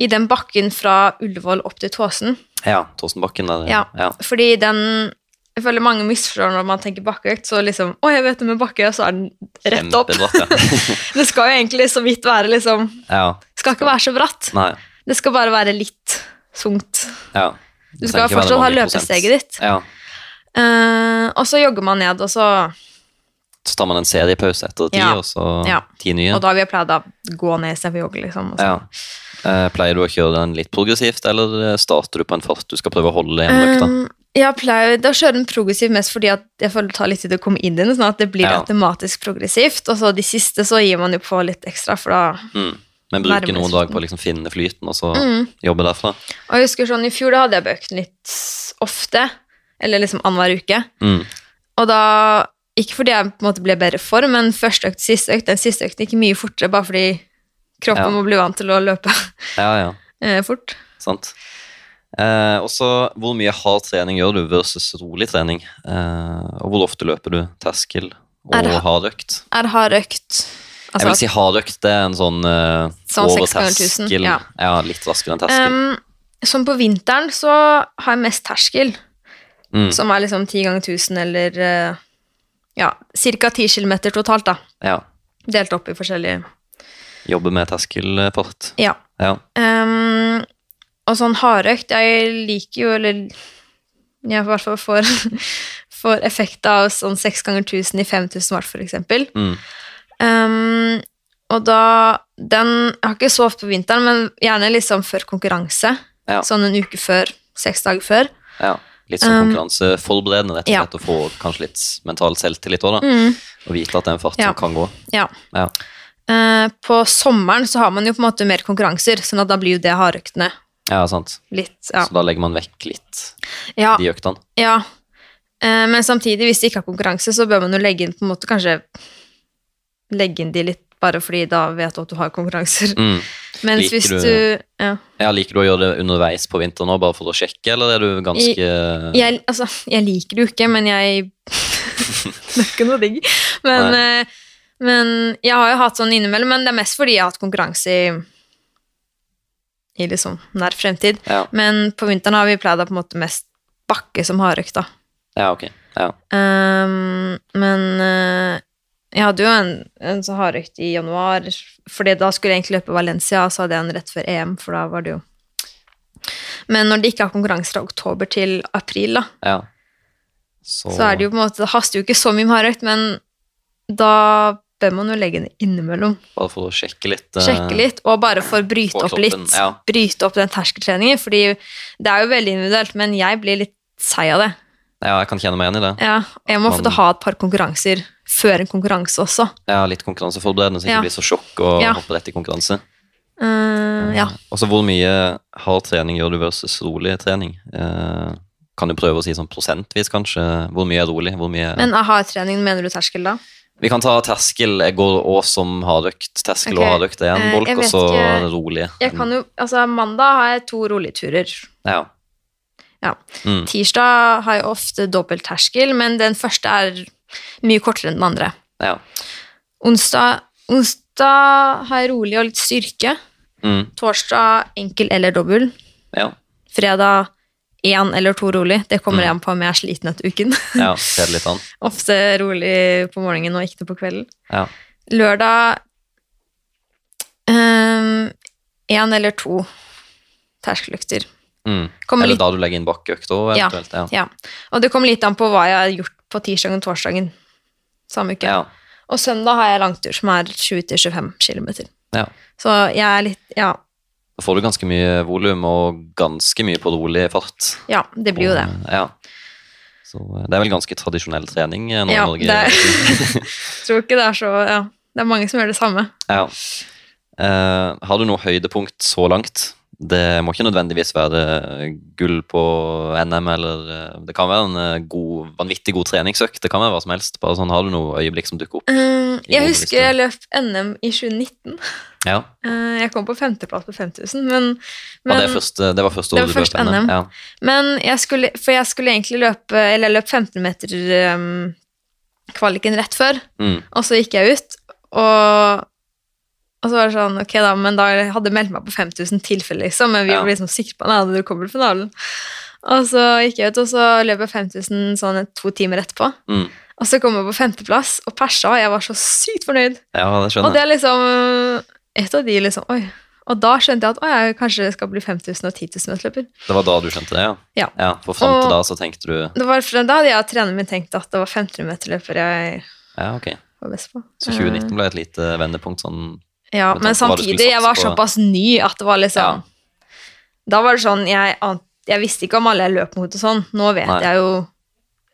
I den bakken fra Ullevål opp til Tåsen. Ja, Tåsenbakken. der. Ja. ja. Fordi den Jeg føler mange misforstår når man tenker bakkeøkt. Så liksom Å, jeg vet det med bakke, så er den rett opp. Ja. Det skal jo egentlig så vidt være liksom ja. Skal ikke være så bratt. Nei. Det skal bare være litt tungt. Ja. Du skal fortsatt ha løpesteget ditt. Ja. Uh, og så jogger man ned, og så Så tar man en seriepause etter ti, og så Ja. ti nye. Og da har vi pleid å gå ned istedenfor å jogge, liksom. og så- Ja. Uh, pleier du å kjøre den litt progressivt, eller eh, starter du på en fart du skal prøve å holde i en økt? Um, jeg pleier å kjøre den progressiv mest fordi jeg føler det tar litt tid å komme inn i den, sånn at det blir Ja. automatisk progressivt. Og så de siste så gir man jo på litt ekstra, for da Mm. Men bruke noen dager på å liksom finne flyten, og så mm. jobbe derfra? Og jeg husker sånn, i fjor da hadde jeg bøkt den litt ofte, eller liksom annenhver uke. Mm. Og da, ikke fordi jeg på en måte ble bedre for, men første økt, siste økt, den siste økten gikk mye fortere, bare fordi kroppen Ja. må bli vant til å løpe Ja, ja. eh, fort. Sant. Eh, og så hvor mye hard trening gjør du versus rolig trening? Eh, og hvor ofte løper du terskel og Er det- hardøkt? Er hard økt, Jeg altså, vil si hardøkt det er en sånn, eh, Sånn over terskel. ja. ja, litt raskere enn terskel. um, som på vinteren så har jeg mest terskel, mm. som er liksom 10 ganger 1000 eller eh, ja, ca. 10 km totalt, da. Ja. Delt opp i forskjellige Jobbe med terskelpart. Ja. Ja. Um, og sånn hardøkt Jeg liker jo, eller jeg i hvert fall får, får effekt av sånn 6 ganger 1000 i 5000 watt, for eksempel. Mm. Um, og da Den Jeg har ikke så ofte på vinteren, men gjerne liksom før konkurranse. Ja. Sånn en uke før. Seks dager før. ja. Litt sånn Um, konkurranseforberedende, rett og ja. slett. Å få kanskje litt mental selvtillit òg, da. Mm, Og vite at det er en fart Ja. som kan gå. ja. Ja. Uh, på sommeren så har man jo på en måte mer konkurranser, sånn at da blir jo det hardøktene Ja, sant. litt Ja. Så da legger man vekk litt ja, de øktene. ja. Eh, men samtidig, hvis de ikke har konkurranse, så bør man jo legge inn på en måte kanskje legge inn de litt bare fordi da vet du at du har konkurranser. Mm. Mens Liker hvis du- du Ja. Ja, liker du å gjøre det underveis på vinteren òg, bare for å sjekke, eller er du ganske Jeg, altså, jeg liker det jo ikke, men jeg Det er ikke noe digg. Men, eh, men jeg har jo hatt sånn innimellom, men det er mest fordi jeg har hatt konkurranse i, i liksom nær fremtid. Ja, Men på vinteren har vi pleid å på en måte mest bakke som hardøkt, da. ja ok. Ja. Um, men uh, jeg hadde jo en, en så hardøkt i januar, fordi da skulle jeg egentlig løpe Valencia, så hadde jeg en rett før EM, for da var det jo Men når de ikke har konkurranser fra oktober til april, da, ja. Så, så er det jo på en måte Det haster jo ikke så mye med hardøkt, men da bør man jo legge den innimellom. Bare for å sjekke litt. Uh, Sjekke litt, og bare for å bryte opp litt. ja. Bryte opp den terskeltreningen, fordi det er jo veldig individuelt, men jeg blir litt seig av det. Ja, jeg kan kjenne meg igjen i det. Ja, jeg må få til å ha et par konkurranser før en konkurranse også. Ja, litt konkurranseforberedende, så ikke Ja. blir så sjokk og Ja. hoppe rett i konkurranse. Uh, ja. Og så hvor mye hard trening gjør du versus rolig trening? Uh, kan du prøve å si sånn prosentvis, kanskje? Hvor mye er rolig? Mye Men aha-trening, mener du terskel da? Vi kan ta terskel. Jeg går òg som hardøkt. Terskel okay. og hardøkt er en eh, bolk, og så rolig. Jeg kan jo, altså Mandag har jeg to rolige turer. Ja. Ja. Mm. Tirsdag har jeg ofte dobbelt terskel, men den første er mye kortere enn den andre. ja. Onsdag, onsdag har jeg rolig og litt styrke. Mm. Torsdag enkel eller dobbel. ja. Fredag én eller to rolig. Det kommer Mm. an på om jeg er sliten etter uken. Ja, ser litt an. Ofte rolig på morgenen og ikke på kvelden. Ja. Lørdag én eller to terskeløkter. Mm. Eller litt- da du legger inn bakkeøkt òg, Ja. eventuelt. Ja. Ja. Og det kommer litt an på hva jeg har gjort på tirsdagen og torsdagen samme uke. Ja. Og søndag har jeg langtur som er 20-25 km. ja. Så jeg er litt Ja, Da får du ganske mye volum og ganske mye på rolig fart. ja det blir jo det. Og, Ja. Så eh, det er vel ganske tradisjonell trening eh, nå Ja, i Norge. det Tror ikke det er så Ja. Det er mange som gjør det samme. ja. Eh, har du noe høydepunkt så langt? Det må ikke nødvendigvis være gull på NM, eller eh, Det kan være en eh, god, vanvittig god treningsøkt. Det kan være hva som helst. Bare sånn, Har du noe øyeblikk som dukker opp? Eh, jeg husker jeg løp NM i 2019. Ja, jeg kom på femteplass på 5000, men, men det, første, det var første året du løp NM? NM. Ja. Men jeg skulle, for jeg skulle egentlig løpe Eller jeg løp 15 meter um, kvaliken rett før, Mm. og så gikk jeg ut, og, og så var det sånn Ok, da, men da hadde jeg meldt meg på 5000 tilfeller, liksom, men vi Ja. var liksom sikre på at du kommer til finalen. Og så gikk jeg ut, og så løp jeg 5000 sånn to timer etterpå. Mm. Og så kom jeg på femteplass og persa, og jeg var så sykt fornøyd. ja, det skjønner jeg. Og det er liksom et av de liksom Oi. Og da skjønte jeg at å, jeg kanskje skal bli 5000 og 10 000 meterløper. Det var da du skjønte det, ja? Ja. For fram til da så tenkte du Det var da hadde jeg og treneren min tenkt at det var 1500 meterløper jeg Ja, okay. var best på. Så 2019 ble et lite vendepunkt sånn Ja, men på samtidig, jeg var såpass ny at det var liksom Ja. Da var det sånn Jeg, jeg visste ikke om alle jeg løp mot og sånn. Nå vet Nei. jeg jo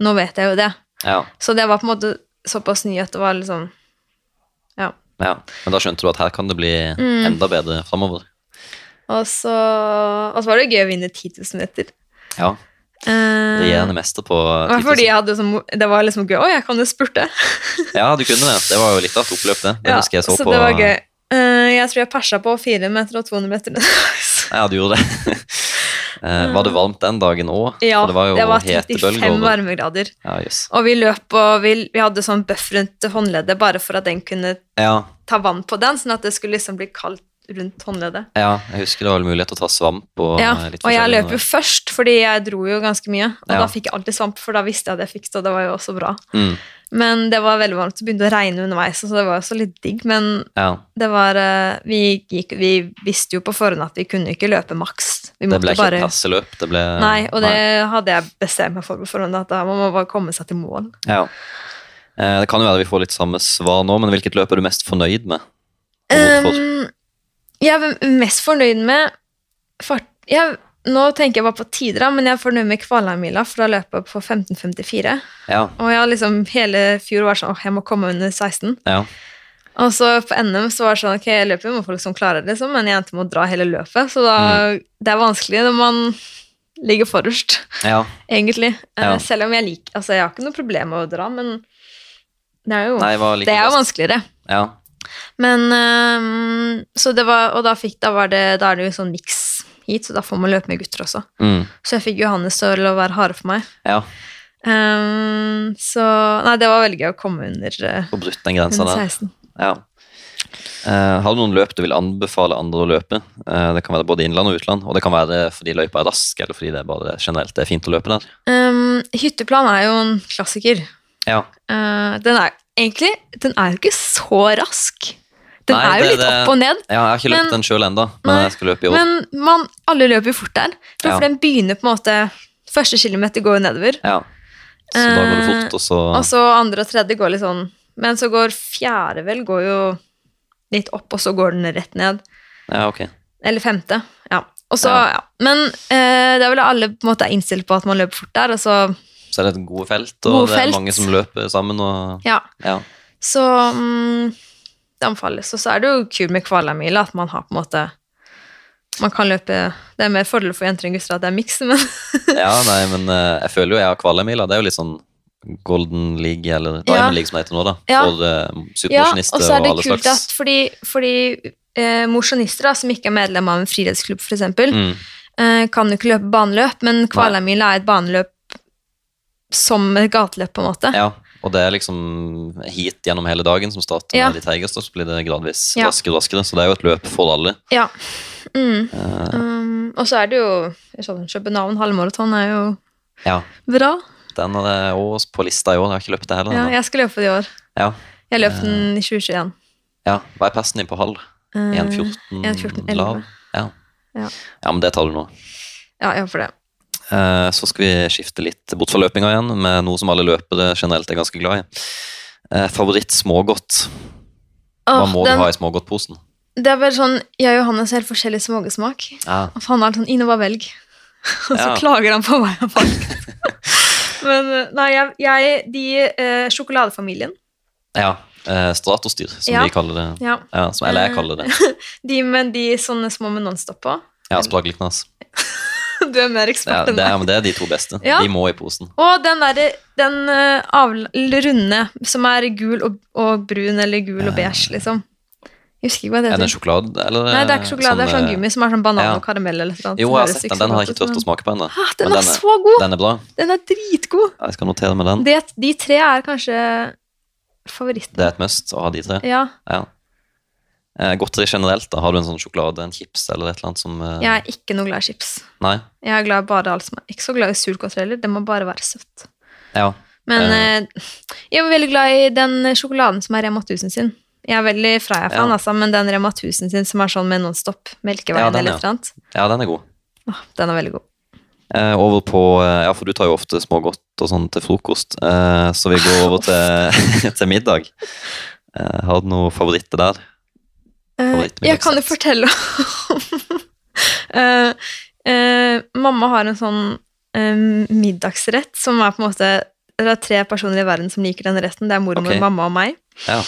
Nå vet jeg jo det. Ja. Så det var på en måte såpass ny at det var liksom Ja. ja. Men da skjønte du at her kan det bli Mm. enda bedre framover. Og så, og så var det gøy å vinne 10 000 meter. Ja. Eh, Regjerende mester på det var 10 000. fordi jeg hadde sånn, det var liksom gøy. Å, jeg kan jo spurte. Ja, du kunne det. Det var jo litt av et oppløp, det. Det Ja, husker jeg så, så på det var gøy. Eh, jeg tror jeg persa på 4 meter og 200 meter. Ja, du gjorde det. Eh, var det varmt den dagen òg? ja, det var jo det var 35 varmegrader. Ja, yes. Og vi løp og vi, vi hadde sånn buff rundt håndleddet bare for at den kunne Ja, ta vann på den, sånn at det skulle liksom bli kaldt rundt håndleddet. ja, jeg husker det var mulighet til å ta svamp og Ja, eh, litt og jeg løp jo først, fordi jeg dro jo ganske mye. Og Ja. da fikk jeg alltid svamp, for da visste jeg at jeg fikk det, og det var jo også bra. Mm, Men det var veldig varmt, så begynte det å regne underveis, så det var også litt digg. Men ja, det var eh, vi, gikk, vi visste jo på forhånd at vi kunne ikke løpe maks. Vi det ble ikke bare passeløp. Det ble Nei, og det hadde jeg bestemt meg for på forhånd, at man må bare komme seg til mål. Ja. Eh, Det kan jo være vi får litt samme svar nå, men hvilket løp er du mest fornøyd med? Um, jeg er mest fornøyd med fart... Jeg, nå tenker jeg bare på tider, men jeg er fornøyd med Kvalheim-mila, for da løp jeg på 15.54. Ja, Og jeg har liksom hele fjor vært sånn åh, jeg må komme under 16. ja. Og så på NM så var det sånn, ok, jeg løper må folk som klarer det, liksom, men jeg endte med å dra hele løpet, så da, det er vanskelig når man ligger forrest, Ja. egentlig. Eh. Selv om jeg liker, altså jeg har ikke noe problem med å dra, men det er jo, Nei, det er jo vanskeligere. Ja. Men, ehm, så det var, og da fikk, da var det, da er det jo sånn mix hit, så da får man løpe med gutter også. Mm. Så jeg fikk Johannes til å være harde for meg. ja. Um, så, nei, det var veldig gøy å komme under, uh, brutt den grensa der. 16. Ja. Uh, har du noen løp du vil anbefale andre å løpe? Uh, det kan være både innland og utland, og det kan være fordi løypa er rask, eller fordi det er bare generelt det er fint å løpe der. Um, hytteplan er jo en klassiker. Ja. Uh, den er egentlig Den er jo ikke så rask. Den Nei, er jo det- litt det- opp og ned, ja jeg har ikke løpt Men- den sjøl ennå, men jeg skal løpe i år. men man, alle løper jo fort der. For Ja. den begynner på en måte Første kilometer går jo nedover, ja. Så da går det Eh, fort, og så og så andre og tredje går litt sånn Men så går fjerde vel går jo litt opp, og så går den rett ned. Ja, ok. Eller femte. Ja. Og så, Ja. ja. Men eh, det er vel alle på en måte er innstilt på at man løper fort der, og så Så er det et gode felt, og Gode det er felt. mange som løper sammen, og Ja. ja. Så mm, anbefales. Og så er det jo kult med Kvalamila, at man har på en måte Man kan løpe Det er mer fordel for jenter enn gutter at det er miks, men ja, nei, men eh, jeg føler jo jeg har kvalemila. Det er jo litt sånn Golden League, eller Ja. Diamond League som det heter nå, da. Ja. For uh, Ja, og, og så er det kult at fordi, fordi eh, mosjonister som ikke er medlem av en friidrettsklubb, f.eks., Mm, eh, kan jo ikke løpe baneløp, men Kvalamila er et baneløp som et gateløp, på en måte. ja, og det er liksom heat gjennom hele dagen som starter Ja. med de treigeste, så blir det gradvis Ja. raskere og raskere. Så det er jo et løp for alle. Ja. Mm. Eh, Um, og så er det jo sånn, København halvmaraton er jo ja, bra. den er det også på lista i år. Jeg har ikke løpt det heller. Ja, jeg skal løpe det i år. Ja. Jeg løp den i 2021. ja. Hva er persen din på halv? Eh, 1,14 1,14, lav? Ja. Ja. ja, men det tar du nå. Ja, jeg håper det. Eh, Så skal vi skifte litt bort fra løpinga igjen, med noe som alle løpere generelt er ganske glad i. Eh, Favoritt smågodt. Hva må den, du ha i smågodtposen? Det er bare sånn, Jeg og Johannes har helt forskjellig smågesmak. Ja. Og han har sånn inn og bare velg. Og så Ja. klager han på hva jeg har valgt. Men eh, nei, jeg, jeg de eh, Sjokoladefamilien. ja. Eh, Stratostyr, som Ja. vi kaller det. Ja. Ja, som, eller jeg kaller det. De med de sånne små med Nonstop på. Ja, Spragleknas. Du er mer ekspert er- enn meg. men det er de to beste. Ja. De må i posen. Og den derre den eh, avl- runde som er gul og, og brun eller gul og beige, liksom. Jeg husker ikke hva det Er det sjokolade? Eller, Nei, det er ikke sjokolade, det er sånn eh, gummi som er sånn banan ja. og karamell eller noe. Jo, jeg har sett den. Den har jeg ikke turt å smake på ennå. Ah, den den er- så god! Den er bra. Den er dritgod. Jeg skal notere med den. Det, de tre er kanskje favoritten. Det er et must å ha de tre. Ja, Ja. Eh, Godteri generelt, da. Har du en sånn sjokolade, en chips eller et eller annet som eh, jeg er ikke noe glad i chips. Nei? Jeg er glad i bare alt som er Ikke så glad i surt heller, det må bare være søtt. Ja. Men eh, jeg var veldig glad i den sjokoladen som er Rema 1000 sin. Jeg er veldig Freia-fan, Ja. altså, men den Rema 1000 sin som er sånn med Nonstop, Melkeveien Ja, eller noe ja, den er god. Åh, den er veldig god. Eh, over på Ja, for du tar jo ofte smågodt og sånn til frokost, eh, så vi går over til, til middag. Eh, har du noen favoritter der? Eh, jeg kan jo fortelle om uh, uh, Mamma har en sånn eh, middagsrett som er på en måte Det er tre personer i verden som liker den retten. Det er mormor, okay. mamma og meg. Ja.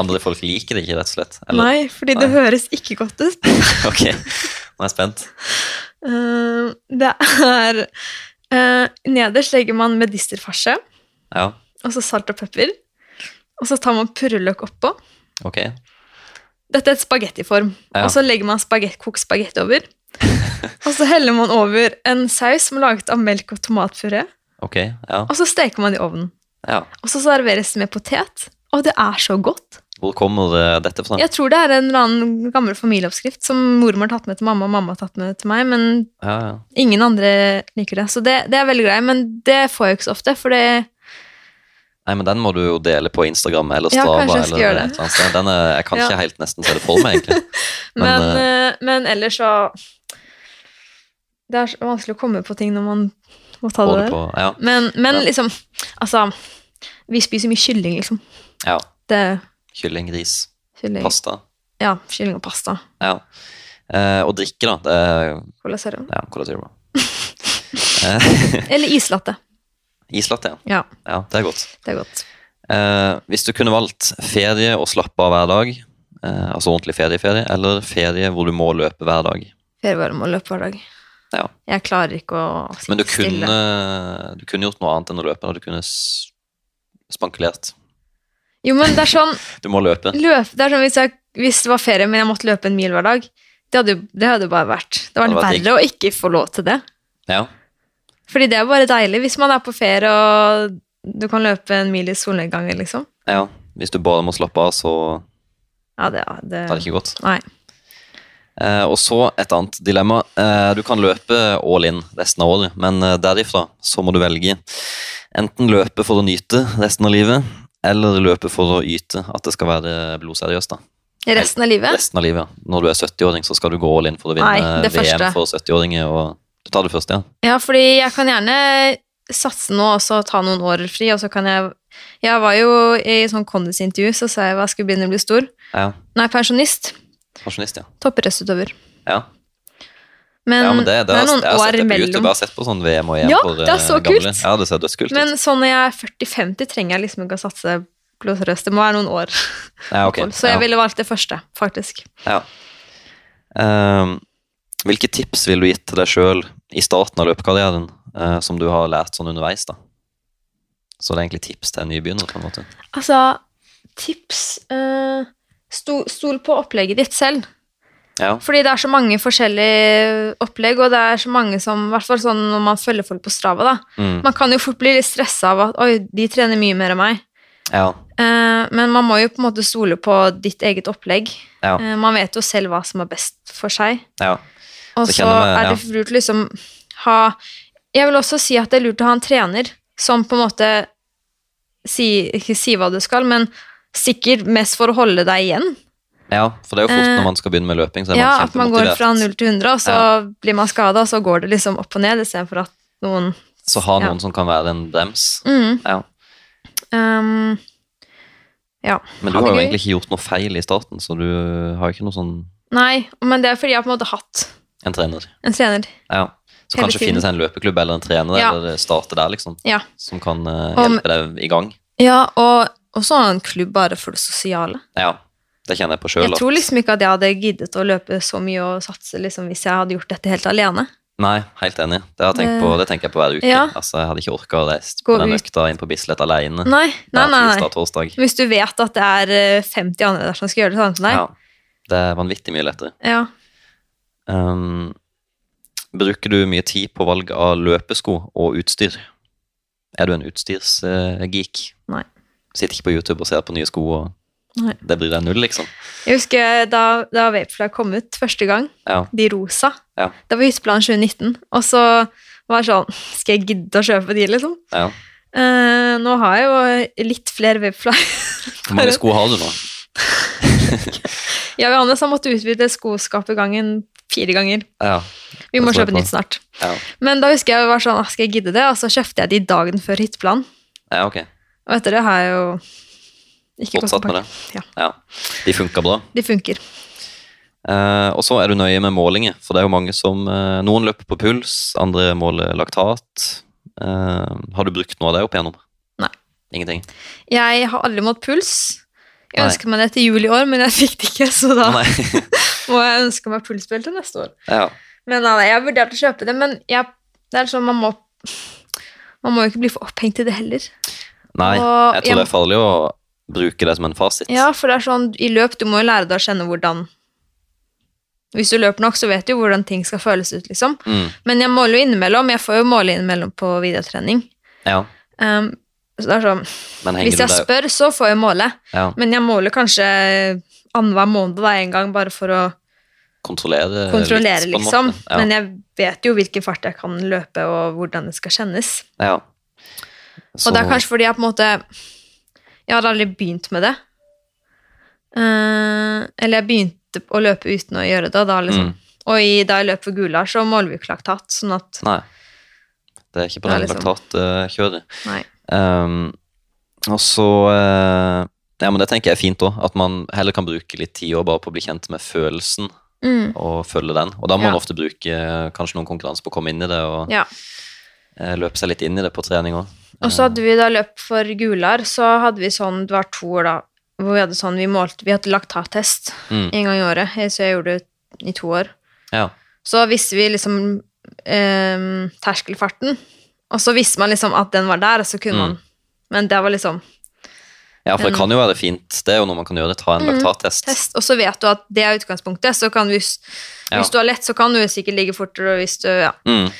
Andre folk liker det ikke, rett og slett? Eller? Nei, fordi det høres ikke godt ut. Ok, nå er jeg spent. Uh, det er Nederst legger man medisterfarse, Ja, og så salt og pepper. Og så tar man purreløk oppå. ok. Dette er et spagettiform. Ja. Og så legger man spagett, kokt spagetti over. og så heller man over en saus som er laget av melk og tomatpuré. Okay, ja. Og så steker man det i ovnen. ja. Og så serveres det med potet. Og det er så godt. Hvor kommer dette fra? Jeg tror det er en eller annen gammel familieoppskrift som mormor har tatt med til mamma, og mamma har tatt med til meg, men Ja, ja. ingen andre liker det. Så det, det er veldig greit, men det får jeg ikke så ofte, for det Nei, men den må du jo dele på Instagram eller Ja, Strava. kanskje jeg skal eller gjøre det. er, jeg kan Ja. ikke helt nesten se det for meg, egentlig. Men, Men, eh, men ellers så Det er vanskelig å komme på ting når man må ta det der. på, ja. Men, men Ja. liksom Altså, vi spiser mye kylling, liksom. ja. Det Kylling, ris, kylling. pasta. Ja, kylling og pasta. Ja. Eh, og drikke, da. Det Cola Zero. ja, Cola Zero. eh, Eller islatte. Islatte, ja. Ja, ja. Det er godt. det er godt. Eh, hvis du kunne valgt ferie og slappe av hver dag, eh, altså ordentlig ferie-ferie, eller ferie hvor du må løpe hver dag. Ferie hvor du må løpe hver dag. Ja. Jeg klarer ikke å sitte Men du kunne, du kunne gjort noe annet enn å løpe. Da. Du kunne spankulert. Jo, men det er sånn Du må løpe. løp, Det er sånn hvis, jeg, hvis det var ferie, men jeg måtte løpe en mil hver dag. Det hadde, jo- det hadde bare vært Det var verre å ikke få lov til det. Ja. Fordi det er bare deilig hvis man er på ferie og du kan løpe en mil i solnedgangen, liksom. ja. Hvis du bare må slappe av, så Ja, det, det er det ikke godt. Nei. Eh, og så et annet dilemma. Eh, du kan løpe all in resten av året, men eh, derifra så må du velge. Enten løpe for å nyte resten av livet, eller løpe for å yte. At det skal være blodseriøst. da. Resten av livet? Resten av livet, ja. Når du er 70-åring, så skal du gå all in for å vinne Nei, VM første. for 70-åringer. og Du tar det først, ja. Ja, fordi jeg kan gjerne satse nå og så ta noen år fri, og så kan jeg Jeg var jo i sånn kondisintervju, så sa jeg hva jeg skulle begynne å bli stor. Ja, Nei, pensjonist. Pensjonist, ja. Toppidrettsutøver. ja. Men, ja men det, det, er noen jeg har sett år det på YouTube. imellom. Jeg har sett på sånn VM og EM Ja, for det er eh, så gamle. kult. Ja, det ser dødskult ut. Men sånn når jeg er 40-50, trenger jeg liksom ikke å satse blodsrøst. Det må være noen år. ja, ok. Så jeg ja. ville valgt det første, faktisk. Ja. Ehm, hvilke tips ville du gitt til deg sjøl i starten av løpekarrieren eh, som du har lært sånn underveis? da? Så det er egentlig tips til en nybegynner? på en måte. Altså, tips eh, sto, Stol på opplegget ditt selv. Ja, Fordi det er så mange forskjellige opplegg, og det er så mange som I hvert fall sånn når man følger folk på Strava, da. mm. Man kan jo fort bli litt stressa av at oi, de trener mye mer enn meg. ja, Eh, men man må jo på en måte stole på ditt eget opplegg. ja, Eh, man vet jo selv hva som er best for seg. ja. Og Så så vi- er det lurt å liksom ha Jeg vil også si at det er lurt å ha en trener som på en måte si, Ikke si hva du skal, men sikkert mest for å holde deg igjen. ja, for det er jo fort Eh, når man skal begynne med løping, så er Ja, man At man går fra 0 til 100, og så blir man skada, og så går det liksom opp og ned, istedenfor at noen Så ha Ja. noen som kan være en brems. mm, Ja. um, Ja. Men du har jo egentlig ikke gjort noe feil i starten, så du har jo ikke noe sånn Nei, men det er fordi jeg har på en måte hatt en trener. en trener. Ja. Så Hele kanskje tiden. finne seg en løpeklubb eller en trener, Ja. eller starte der, liksom. Ja. Som kan uh, hjelpe deg i gang. Ja, og også en klubb bare for det sosiale. Ja, det kjenner jeg på sjøl. Jeg tror liksom ikke at jeg hadde giddet å løpe så mye og satse liksom, hvis jeg hadde gjort dette helt alene. Nei, helt enig. Det, på, det tenker jeg på hver uke. Ja. Altså, Jeg hadde ikke orka å reise på den økta inn på Bislett alene. Nei, nei, nei. nei. Hvis du vet at det er eh, 50 andre der som skal gjøre det samme som deg. Ja, det er vanvittig mye lettere. Ja. Um, bruker du mye tid på valg av løpesko og utstyr? Er du en utstyrsgeek? Nei. Sitter ikke på YouTube og ser på nye sko, og Nei. det bryr deg null, liksom? Jeg husker da, da Vapefly kom ut første gang, Ja. de rosa. Ja. Det var Hytteplan 2019. Og så var det sånn Skal jeg gidde å kjøpe de, liksom? ja. Uh, nå har jeg jo litt flere Vapefly. Hvor mange sko har du nå? Jeg og Johannes har måttet utvide skoskapet gangen fire ganger. Ja. Vi må jeg kjøpe nytt snart. Ja, Men da husker jeg var sånn, «Ah, skal jeg gidde det? Og så kjøpte jeg de dagen før hytteplan. ja okay. Og etter det har jeg jo ikke Fortsatt med det? Ja. Ja. De funka bra. De funker. Eh, og så er du nøye med målinger, for det er jo mange som eh, Noen løper på puls, andre måler laktat. Eh, har du brukt noe av det opp igjennom? Nei. Ingenting? Jeg har aldri målt puls. Jeg ønsker meg det til jul i år, men jeg fikk det ikke, så da må jeg ønske meg fullspill til neste år. ja. Men nei, jeg har vurdert å kjøpe det, men jeg, det er sånn man må Man må jo ikke bli for opphengt i det heller. Nei, Og jeg tror jeg- det er farlig å bruke det som en fasit. Ja, for det er sånn, i løp, du må jo lære deg å kjenne hvordan Hvis du løper nok, så vet du jo hvordan ting skal føles ut, liksom. Mm, Men jeg måler jo innimellom. Jeg får jo måle innimellom på videotrening. ja. Um, sånn, Hvis jeg spør, så får jeg måle. ja, Men jeg måler kanskje annenhver måned da, en gang, bare for å kontrollere, kontrollere, litt, liksom. Ja. Men jeg vet jo hvilken fart jeg kan løpe, og hvordan det skal kjennes. ja. Og det er kanskje fordi jeg på en måte Jeg hadde aldri begynt med det. Uh, eller jeg begynte å løpe uten å gjøre det. Da, liksom. Mm. Og i, da jeg løp for Gular, så måler vi ikke laktat. Sånn at Nei. Det er ikke på den liksom- laktatkjøret. Nei. Um, og så uh, Ja, men det tenker jeg er fint òg. At man heller kan bruke litt tid og bare på å bli kjent med følelsen Mm, og følge den. Og da må man ofte bruke eh, kanskje noen konkurranse på å komme inn i det og ja. uh, løpe seg litt inn i det på trening òg. Og så hadde vi da løp for Gular, så hadde vi sånn, det var to år da, hvor vi hadde sånn, vi målte, vi hadde laktattest Mm. en gang i året, så jeg gjorde det i to år. Ja. Så visste vi liksom eh, terskelfarten, og så visste man liksom at den var der, og så kunne Mm. man, men det var liksom ja, for det kan jo være fint. Det er jo noe man kan gjøre. Ta en Mm. laktattest. test, og så vet du at det er utgangspunktet, så kan du, hvis Ja. du har lett, så kan du sikkert ligge fortere, hvis du, ja. Mm.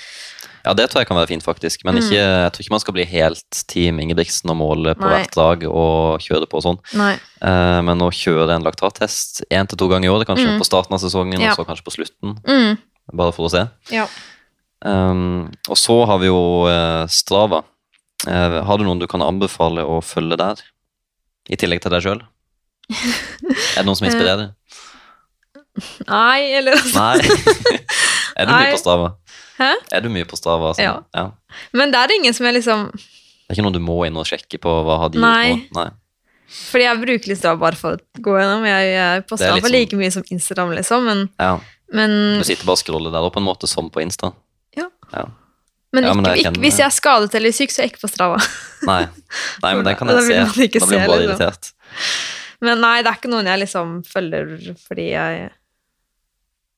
Ja, det tror jeg kan være fint, faktisk. Men ikke, jeg tror ikke man skal bli helt Team Ingebrigtsen og måle på Nei. hvert lag og kjøre på og sånn. Eh, men å kjøre en laktattest én til to ganger i året, kanskje Mm. på starten av sesongen, Ja. og så kanskje på slutten, Mm. bare for å se. Ja. Um, og så har vi jo uh, Strava. Uh, har du noen du kan anbefale å følge der? I tillegg til deg sjøl? Er det noen som Eh, inspirerer? Nei, eller Nei. er du mye på Strava? Hæ? Er du mye på Strava? sånn? Ja. ja. Men det er ingen som er liksom Det er ikke noe du må inn og sjekke på hva har de Nei. gjort? Nei. Fordi jeg bruker litt Strava bare for å gå gjennom. Jeg er på Det Strava sånn- like mye som Instagram, liksom, men, Ja. men, Du sitter bare og scroller der opp på en måte som på Insta? Ja. ja. men, Ja, ikke, men ikke, kjenner- hvis jeg er skadet eller syk, så er jeg ikke på Strava. Nei. Nei, men den kan jeg da se. Da blir man bare liksom. irritert. Men nei, det er ikke noen jeg liksom følger fordi jeg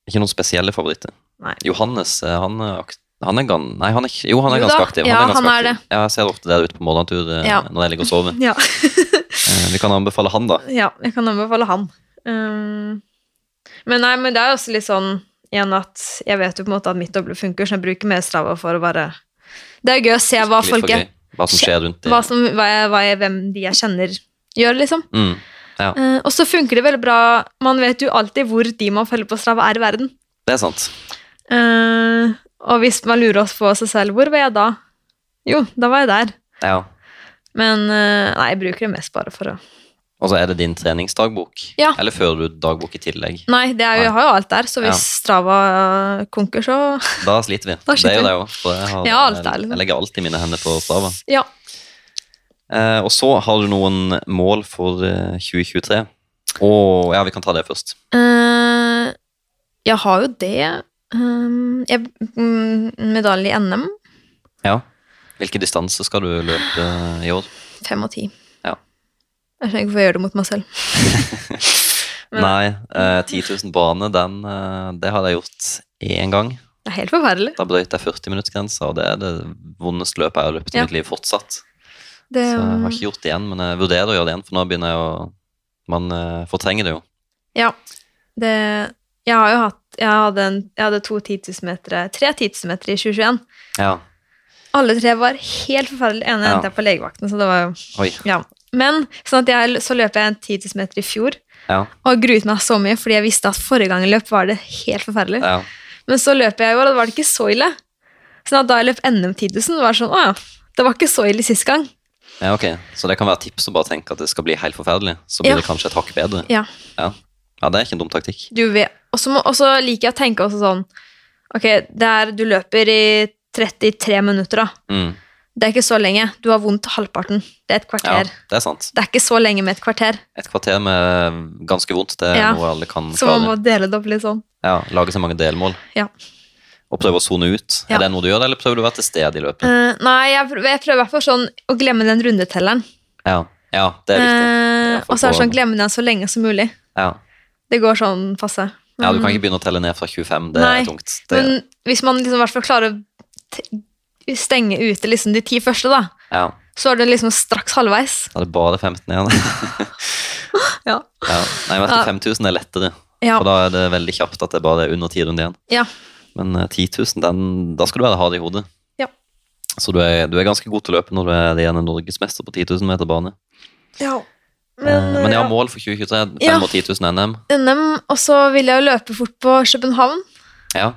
Ikke noen spesielle favoritter. Nei. Johannes, eh, han er. Han er gan... Nei, han er ikke Jo, han er ganske aktiv. Ja, er ganske han er aktiv. Ja, jeg ser ofte der ute på morgentur eh, Ja. når jeg ligger og sover. Ja, Eh, Vi kan anbefale han, da. ja jeg kan anbefale han. Um, men nei, men det er også litt sånn igjen at jeg vet jo på en måte at mitt doble funker, så jeg bruker mer Strava for å bare Det er gøy å se hva folk er. Hva som skjer rundt hva som, hva jeg, hva jeg, hvem de jeg kjenner, gjør, liksom. Mm. Ja, uh, og så funker det veldig bra. Man vet jo alltid hvor de man følger på Strava, er i verden. det er sant. Uh, og hvis man lurer oss på seg selv, hvor var jeg da? Jo, da var jeg der. Ja. Men uh, nei, jeg bruker det mest bare for å Og så er det din treningsdagbok? Ja. Eller fører du dagbok i tillegg? Nei, det er Nei. jeg har jo alt der, så hvis Strava eh, konker, så Da sliter vi. Da det er jo det òg. Jeg, Ja, er liksom. jeg legger alltid mine hender på Strava. ja. Eh, og så har du noen mål for eh, 2023. Og ja, vi kan ta det først. Eh, jeg har jo det. Um, jeg, mm, medalje i NM. Ja. Hvilke distanser skal du løpe i år? Fem og ti. Jeg skjønner ikke hvorfor jeg gjør det mot meg selv. Nei, eh, 10 000 bane, den, eh, det hadde jeg gjort én gang. Det er helt forferdelig. Da brøt jeg 40-minuttsgrensa, og det er det vondeste løpet jeg har løpt i Ja. mitt liv fortsatt. Det, Så jeg har ikke gjort det igjen, men jeg vurderer å gjøre det igjen, for nå begynner jeg å Man eh, fortrenger det jo. Ja. Det, jeg har jo hatt Jeg hadde, en, jeg hadde to 10 000-metere tre 10 000-metere i 2021. Ja. Alle tre var helt forferdelige. Ene Ja. endte jeg på legevakten, så det var jo. Ja. Men sånn jeg, så løp jeg en 10 000 meter i fjor, Ja. og gruet meg så mye, fordi jeg visste at forrige gang jeg løp, var det helt forferdelig. ja. Men så løp jeg i år, og da var det ikke så ille. Sånn da jeg løp NM 10 000, var det sånn, å ja, det var ikke så ille sist gang. Ja, ok. Så det kan være tips å bare tenke at det skal bli helt forferdelig. Så blir Ja. det kanskje et hakk bedre. Ja. Ja. ja, det er ikke en dum taktikk. Og så og så liker jeg å tenke også sånn, ok, det er, du løper i 33 minutter da. Mm. Det er ikke så lenge. Du har vondt halvparten. Det er et Ja, kvarter. det er sant. Det er ikke så lenge med et kvarter, Et kvarter med ganske vondt, det er Ja. noe alle kan så man må dele det opp litt sånn. Ja, Lage seg mange delmål. Ja. Og prøve å sone ut. Ja. Er det noe du gjør, eller prøver du å være til stede i løpet? Uh, nei, jeg, prøver- jeg prøver fall sånn å glemme den rundetelleren. Ja, ja det er viktig. Eh, og så er det sånn, glemme den så lenge som mulig. Ja. Det går sånn passe. ja, Du kan ikke begynne å telle ned fra 25, det Nei, er tungt. Det, Men hvis man liksom i hvert fall klarer å stenge ute liksom de ti første, da, ja, så er det liksom straks halvveis. da er det bare 15 igjen. Ja. ja. Nei, vet ikke, 5000 er lettere, Ja. for da er det veldig kjapt at det bare er under 10 runder igjen. ja. Men eh, 10 000, den, da skal du være hard i hodet. Ja. Så du er, du er ganske god til å løpe når du er igjen en norgesmester på 10 000 meter bane. ja. Men, men jeg har ja. mål for 2023. 5 Ja. og 10 000 NM. NM, og så vil jeg jo løpe fort på København. Ja,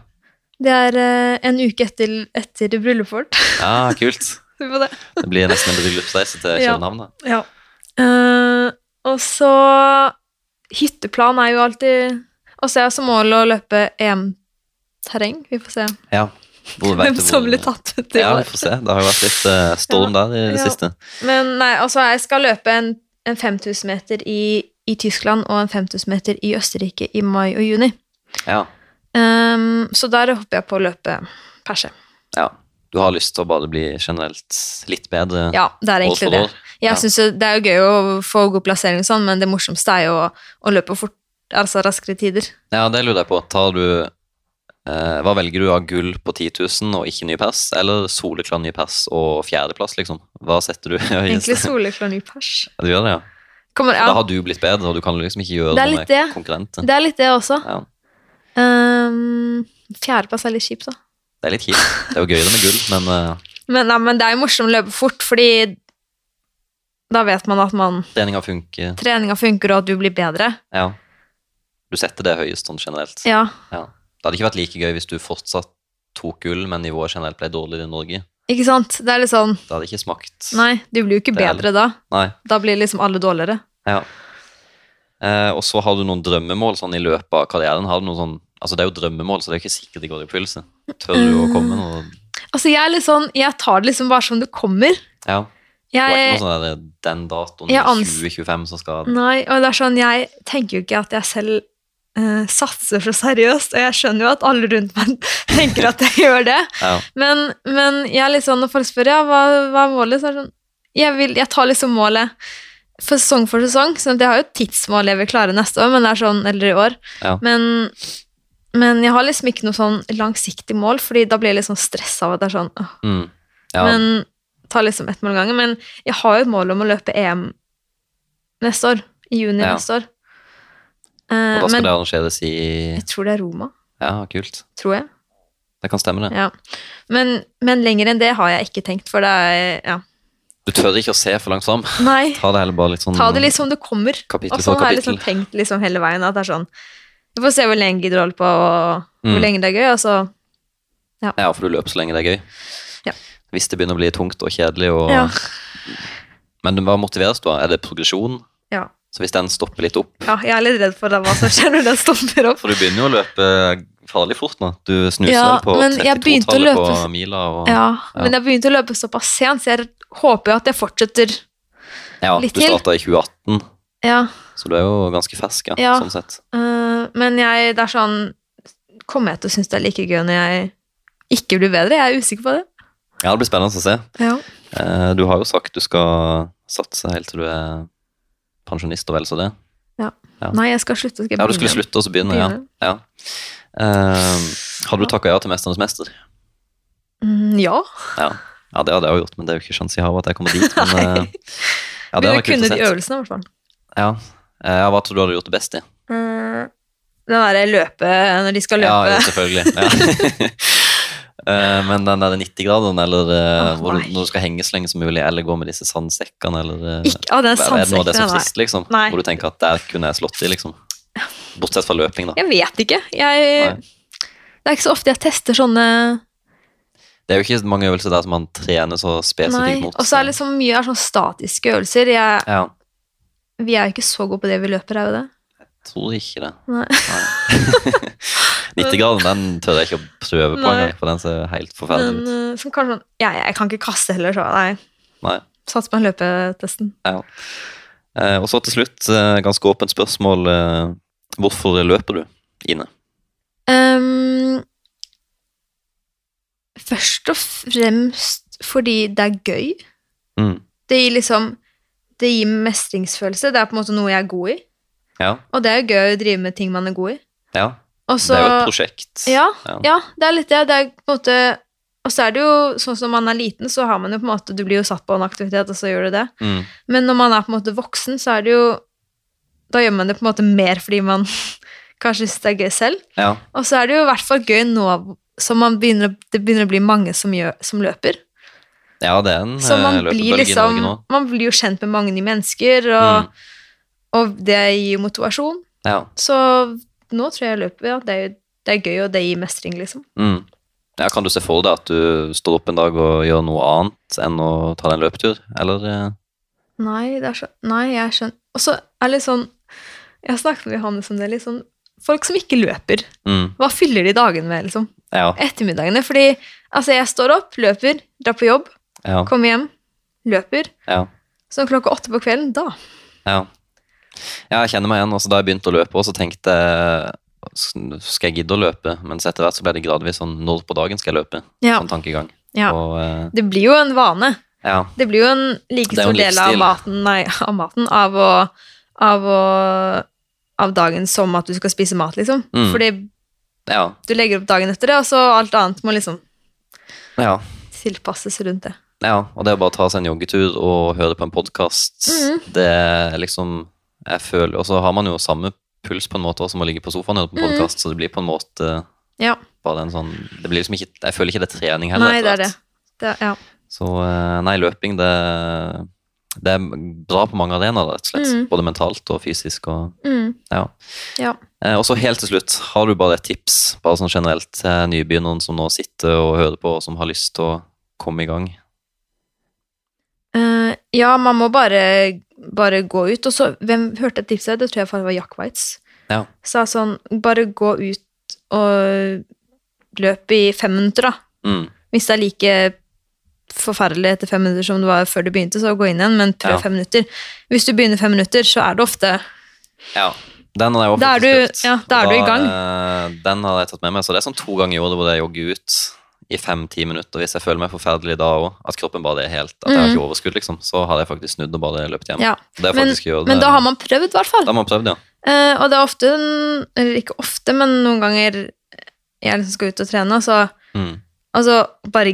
Det er eh, en uke etter, etter bryllupet vårt. ja kult. Det. Det blir nesten en bryllupsreise til Ja. København. da. Ja. Eh, og så Hytteplan er jo alltid Og så er jeg som mål å løpe EM-terreng. Vi får se Ja. Hvem som blir tatt ut i Ja, vi får se. Det har jo vært litt uh, storm der i det Ja. siste. Men nei, altså jeg skal løpe en, en 5000 meter i, i Tyskland og en 5000 meter i Østerrike i mai og juni. Ja. Ehm, så der håper jeg på å løpe perse. ja. Du har lyst til å bare bli generelt litt bedre Ja, det er egentlig det. Jeg Ja. synes Det er jo gøy å få god plassering, og sånn, men det morsomste er jo å, å løpe fort, altså raskere tider. Ja, det lurer jeg på. Tar du eh, Hva velger du av gull på 10 000 og ikke ny pers, eller soleklar ny pers og fjerdeplass, liksom? Hva setter du høyest? Egentlig soleklar ny pers. Ja, Du gjør det, ja. Kommer, Da har du blitt bedre, og du kan liksom ikke gjøre Det noe med konkurrenter. Det er litt det også. Ja, Um, Fjerdeplass er litt kjipt, da. det er litt kjipt. Det er jo gøyere med gull, men uh, Men, nei, men det er jo morsomt å løpe fort, fordi da vet man at man, treninga funker. treninga funker, og at du blir bedre. Ja. Du setter det høyest sånn generelt. Ja, Ja. Det hadde ikke vært like gøy hvis du fortsatt tok gull, men nivået generelt ble dårligere i Norge. ikke sant? Det er litt sånn Det hadde ikke smakt Nei, du blir jo ikke bedre da. Nei. Da blir liksom alle dårligere. Ja. Eh, og så har du noen drømmemål sånn i løpet av karrieren. Har du noen sånn, altså Det er jo drømmemål, så det er ikke sikkert de går i oppfyllelse. Tør du å komme med noe? Altså, jeg er litt sånn Jeg tar det liksom bare som det kommer. Ja. Du har ikke noe sånn der, den datoen Jeg i ans- 2025 som skal Nei, og det er sånn Jeg tenker jo ikke at jeg selv uh, satser så seriøst, og jeg skjønner jo at alle rundt meg tenker at jeg gjør det. Ja. Men, men jeg er litt sånn, når folk spør ja, hva, hva er målet, så er det sånn jeg, vil, jeg tar liksom målet sesong for sesong. Så jeg har jo tidsmål jeg vil klare neste år, men det er sånn, eller i år. Ja. Men, men jeg har liksom ikke noe sånn langsiktig mål, fordi da blir jeg litt sånn stressa av at det er sånn øh. Mm. ja. Men tar liksom ett mål om gangen. Men jeg har jo et mål om å løpe EM neste år. I juni Ja. neste år. og Eh, da skal men det arrangeres i jeg tror det er Roma. Ja, kult. Tror jeg. Det kan stemme, det. Ja. Men, men lenger enn det har jeg ikke tenkt, for det er ja. Du tør ikke å se for langt fram. Nei. Ta det heller bare litt sånn Ta det litt som det kommer. kapittel Og sånn har jeg liksom tenkt liksom hele veien. At det er sånn Vi får se hvor lenge jeg gidder å holde på, og hvor Mm. lenge det er gøy. Og så Ja, for du løper så lenge det er gøy. Ja. Hvis det begynner å bli tungt og kjedelig og Ja. Men hva motiveres du av? Er det progresjon? Ja. Så hvis den stopper litt opp ja. Jeg er litt redd for hva som skjer når den stopper opp. For du begynner jo å løpe farlig fort nå. Du snuser Ja, vel på men jeg begynte å 32-tallet på mila og Ja, Ja. Men jeg begynte å løpe såpass sent, så jeg håper jo at det fortsetter. Ja, litt du til. starta i 2018, Ja. så du er jo ganske fersk, ja, Ja. sånn sett. Uh, men jeg, det er sånn Kommer jeg til å synes det er like gøy når jeg ikke blir bedre? Jeg er usikker på det. Ja, det blir spennende å se. Ja. Uh, Du har jo sagt du skal satse helt til du er pensjonist og vel så det. Ja. Nei, jeg skal slutte. Skal Ja, du skulle slutte og så begynne. Begynne. ja. Eh, Hadde du takka ja til Mesternes mester? Mm, ja. Ja. ja, det hadde jeg jo gjort, men det er jo ikke sjanse i havet at jeg kommer dit. Men, uh, ja, det hadde vært kult å se. øvelsene, i hvert fall. Ja. Eh, Hva tror du hadde gjort det best i? Mm, den derre løpe Når de skal Ja, løpe jo, selvfølgelig. Ja. Eh, Men den der 90-graderen, eller Åh, hvor når du skal henge så lenge som mulig, eller gå med disse sandsekkene, eller eh, Ikke ah, det er, Er det noe av det som frister, liksom? Nei. Hvor du tenker at der kunne jeg slått i, liksom? Bortsett fra løping, da. Jeg vet ikke. Jeg, det er ikke så ofte jeg tester sånne Det er jo ikke mange øvelser der som man trener så spesifikt mot. Og så er liksom mye er sånn statiske øvelser. Jeg, Ja, vi er jo ikke så gode på det vi løper, er jo det? tror ikke det. Nei. Nei. 90-graden, den tør jeg ikke å prøve på engang, for den ser helt forferdelig Men ut. øh, som kanskje ja, Jeg kan ikke kaste heller, så nei. Nei. Sats på den løpetesten. Ja. Eh, og så til slutt, eh, ganske åpent spørsmål. Eh, hvorfor løper du, Ine? Um, først og fremst fordi det er gøy. Mm. Det gir liksom Det gir mestringsfølelse. Det er på en måte noe jeg er god i. Ja, Og det er jo gøy å drive med ting man er god i. ja. Og så det er jo et prosjekt. Ja, Ja. ja, det er litt det. Det er på en måte Og så er det jo sånn som man er liten, så har man jo på en måte Du blir jo satt på en aktivitet, og så gjør du det. Mm. Men når man er på en måte voksen, så er det jo Da gjør man det på en måte mer fordi man kanskje syns det er gøy selv. ja. Og så er det jo i hvert fall gøy nå som begynner, det begynner å bli mange som, gjør, som løper. Ja, det er en Så man eh, blir liksom nå. Man blir jo kjent med mange nye mennesker, og, Mm. og det gir jo motivasjon. Ja. Så nå tror jeg jeg løper, ja. Det er, det er gøy, og det gir mestring, liksom. Mm. ja. Kan du se for deg at du står opp en dag og gjør noe annet enn å ta deg en løpetur? Eller eh, Nei, det er så, nei jeg skjønner Og så er litt sånn Jeg har snakket med Johannes om det. litt sånn, Folk som ikke løper, mm. hva fyller de dagene med? liksom? Ja. Ettermiddagene. Fordi altså, jeg står opp, løper, drar på jobb, Ja. kommer hjem, løper. Ja. Så klokka åtte på kvelden, da Ja. Ja, jeg kjenner meg igjen. Også da jeg begynte å løpe, så tenkte jeg skal jeg gidde å løpe? Mens etter hvert så ble det gradvis sånn når på dagen skal jeg løpe? Ja. Sånn tankegang. Ja. Og, eh, Det blir jo en vane. ja. Det blir jo en like stor en del av maten, nei, av maten av å, av å av dagen som at du skal spise mat, liksom. Mm. Fordi ja. du legger opp dagen etter det, og så alt annet må liksom Ja. tilpasses rundt det. Ja, og det å bare ta seg en joggetur og høre på en podkast, Mhm. det er liksom Jeg føler Og så har man jo samme puls på en måte også som å ligge på sofaen og høre på podkast, mm. så det blir på en måte Ja. bare en sånn Det blir liksom ikke Jeg føler ikke det er trening heller. Nei, det er det. det ja. Så eh, nei, løping, det det er bra på mange arenaer, rett og slett. Mm. Både mentalt og fysisk. Og, Mm. ja. ja. Eh, og så helt til slutt, har du bare et tips, bare sånn generelt, til nybegynneren som nå sitter og hører på, og som har lyst til å komme i gang? Ja, man må bare, bare gå ut. Og så, hvem hørte et tips her? Det tror jeg var Jack Waitz. Ja. Sa sånn, bare gå ut og løp i fem minutter, da. Mm. Hvis det er like forferdelig etter fem minutter som det var før du begynte, så gå inn igjen, men prøv Ja. fem minutter. Hvis du begynner fem minutter, så er det ofte Ja. Den har jeg også Da er du- ja, da er da, du i gang. eh, Den hadde jeg tatt med meg, så det er sånn to ganger i året hvor jeg jogger ut i fem-ti minutter. Hvis jeg føler meg forferdelig da òg, at kroppen bare er helt At jeg har ikke overskudd, liksom, så hadde jeg faktisk snudd og bare løpt hjem. Ja. Det Men, men da har man prøvd, i hvert fall. Da har man prøvd, ja. Eh, og det er ofte, eller ikke ofte, men noen ganger jeg liksom skal ut og trene, så Mm. altså bare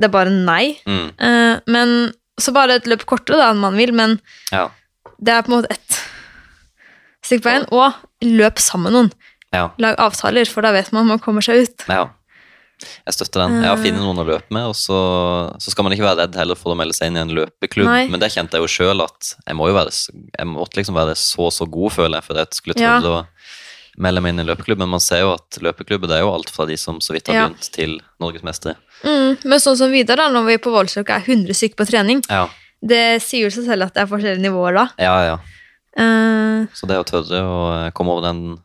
Det er bare nei. Mm. Eh, men så bare et løp kortere da enn man vil, men Ja. det er på en måte ett stikk på veien. Og løp sammen med noen. Ja. Lag avtaler, for da vet man man kommer seg ut. ja. Jeg støtter den. Jeg har Eh. funnet noen å løpe med, og så, så skal man ikke være redd heller for å melde seg inn i en løpeklubb. Nei. Men det kjente jeg jo sjøl at jeg må jo være Jeg måtte liksom være så så god, føler jeg, for jeg skulle Ja. tørre å melde meg inn i en løpeklubb. Men man ser jo at løpeklubber det er jo alt fra de som så vidt har Ja. begynt, til norgesmestere. Mm, men sånn som Vidar, da, når vi på Voldsløk er 100 stykker på trening, Ja. det sier jo seg selv at det er forskjellige nivåer da. ja, ja. Uh, Så det å tørre å komme over den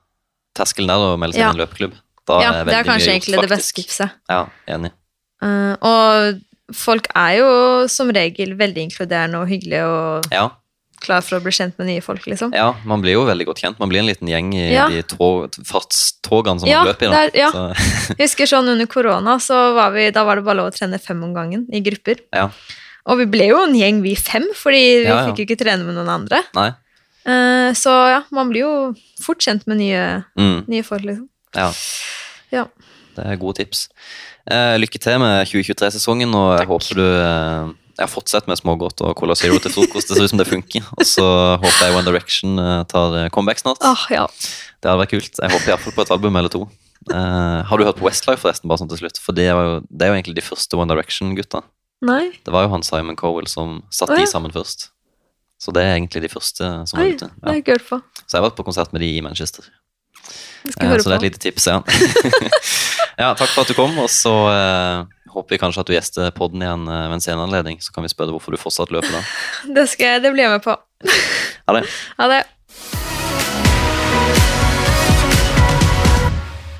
terskelen der og melde seg Ja. inn i en løpeklubb, da ja, er det er kanskje gjort, egentlig det beste tipset. Ja, enig. Uh, og folk er jo som regel veldig inkluderende og hyggelige og Ja, klar for å bli kjent med nye folk, liksom. ja, man blir jo veldig godt kjent. Man blir en liten gjeng i Ja. de tog, fartstogene som man løper i. Da. det er- ja. Jeg husker sånn under korona, så var vi, da var det bare lov å trene fem om gangen i grupper. ja. Og vi ble jo en gjeng, vi fem, fordi vi Ja, ja. fikk jo ikke trene med noen andre. Nei. Eh, så ja, man blir jo fort kjent med nye, Mm, nye folk, liksom. Ja. Ja. Det er gode tips. Eh, lykke til med 2023-sesongen, og jeg Takk. håper du eh, jeg fortsatt med smågodt og Cola Zero til frokost. Det ser ut som det funker. Og så håper jeg One Direction eh, tar eh, comeback snart. Ah, ja. Det hadde vært kult. Jeg håper iallfall på et album eller to. Eh, har du hørt på Westlife, forresten, bare sånn til slutt? For det, jo, det er jo egentlig de første One Direction-gutta. Nei. Det var jo han Simon Cowell som satte oh, ja. de sammen først. Så det er egentlig de første som Oi, er ute. Ja. jeg. Så jeg har vært på konsert med de i Manchester. Eh, så det er et lite tips, ja. ja. Takk for at du kom, og så eh, håper vi kanskje at du gjester podden igjen eh, ved en senere anledning. Så kan vi spørre hvorfor du fortsatt løper da. Det, skal jeg, det blir jeg med på. Ha det. Ha det.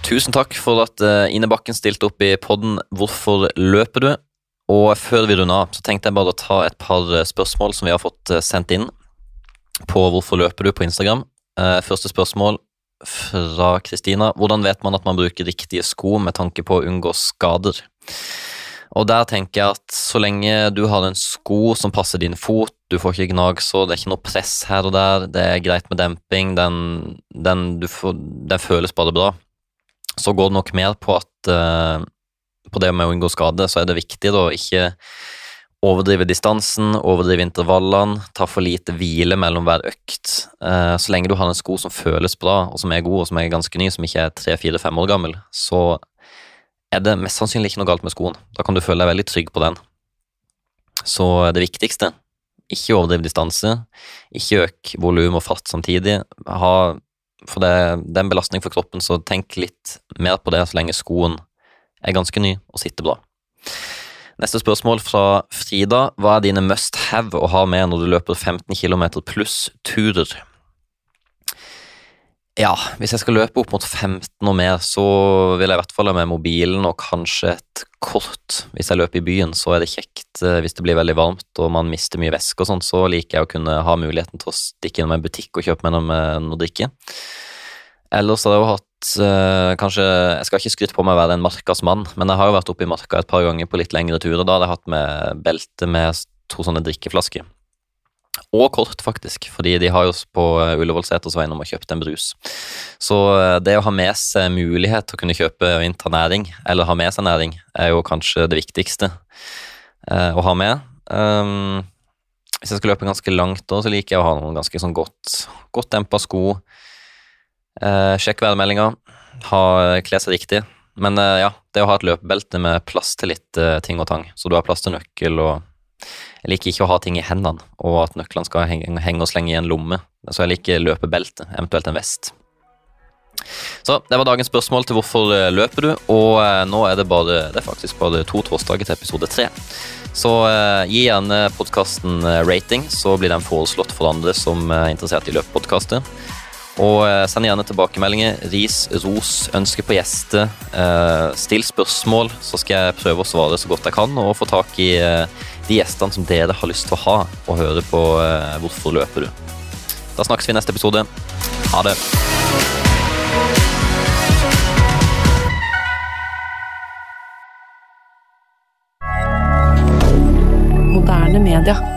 Tusen takk for at Ine Bakken stilte opp i podden Hvorfor løper du? Og før vi runder av, så tenkte jeg bare å ta et par spørsmål som vi har fått sendt inn på Hvorfor løper du på Instagram. Første spørsmål fra Kristina. Hvordan vet man at man bruker riktige sko med tanke på å unngå skader? Og der tenker jeg at så lenge du har en sko som passer din fot, du får ikke gnagsår, det er ikke noe press her og der, det er greit med demping, den, den, får, den føles bare bra, så går det nok mer på at uh, på det med å unngå skade, så er det viktig da å ikke overdrive distansen, overdrive intervallene, ta for lite hvile mellom hver økt. Eh, så lenge du har en sko som føles bra, og som er god, og som er ganske ny, som ikke er tre, fire, fem år gammel, så er det mest sannsynlig ikke noe galt med skoen. Da kan du føle deg veldig trygg på den. Så det viktigste, ikke overdriv distanse, ikke øk volum og fart samtidig. Ha, for det, det er en belastning for kroppen, så tenk litt mer på det så lenge skoen er ganske ny og sitter bra. Neste spørsmål fra Frida. Hva er dine must have å ha med når du løper 15 km pluss turer? Ja, hvis jeg skal løpe opp mot 15 og mer, så vil jeg i hvert fall ha med mobilen og kanskje et kort. Hvis jeg løper i byen, så er det kjekt eh, hvis det blir veldig varmt og man mister mye væske og sånn, så liker jeg å kunne ha muligheten til å stikke innom en butikk og kjøpe meg noe, noe drikke. Ellers har jeg jo hatt eh, kanskje Jeg skal ikke skryte på meg å være en markas mann, men jeg har jo vært oppe i marka et par ganger på litt lengre turer. Da hadde jeg hatt med belte med to sånne drikkeflasker. Og kort, faktisk, fordi de har jo på Ullevålseters vegne om å kjøpt en brus. Så eh, det å ha med seg mulighet til å kunne kjøpe og innta næring, eller ha med seg næring, er jo kanskje det viktigste uh, å ha med. Um, hvis jeg skal løpe ganske langt, da, så liker jeg å ha noen ganske sånn godt, godt dempa sko. Eh, sjekk værmeldinga, kle seg riktig. Men eh, ja, det å ha et løpebelte med plass til litt eh, ting og tang, så du har plass til nøkkel og Jeg liker ikke å ha ting i hendene, og at nøklene skal henge, henge og slenge i en lomme. Så jeg liker løpebelte, eventuelt en vest. Så det var dagens spørsmål til hvorfor eh, løper du, og eh, nå er det bare Det er faktisk bare to torsdager til episode tre. Så eh, gi gjerne podkasten eh, rating, så blir den foreslått for andre som er interessert i løpepodkaster. Og eh, send gjerne tilbakemeldinger. Ris, ros, ønske på gjester. Eh, still spørsmål, så skal jeg prøve å svare så godt jeg kan, og få tak i eh, de gjestene som dere har lyst til å ha, og høre på Hvorfor løper du? Da snakkes vi i neste episode. Ha det. moderne media.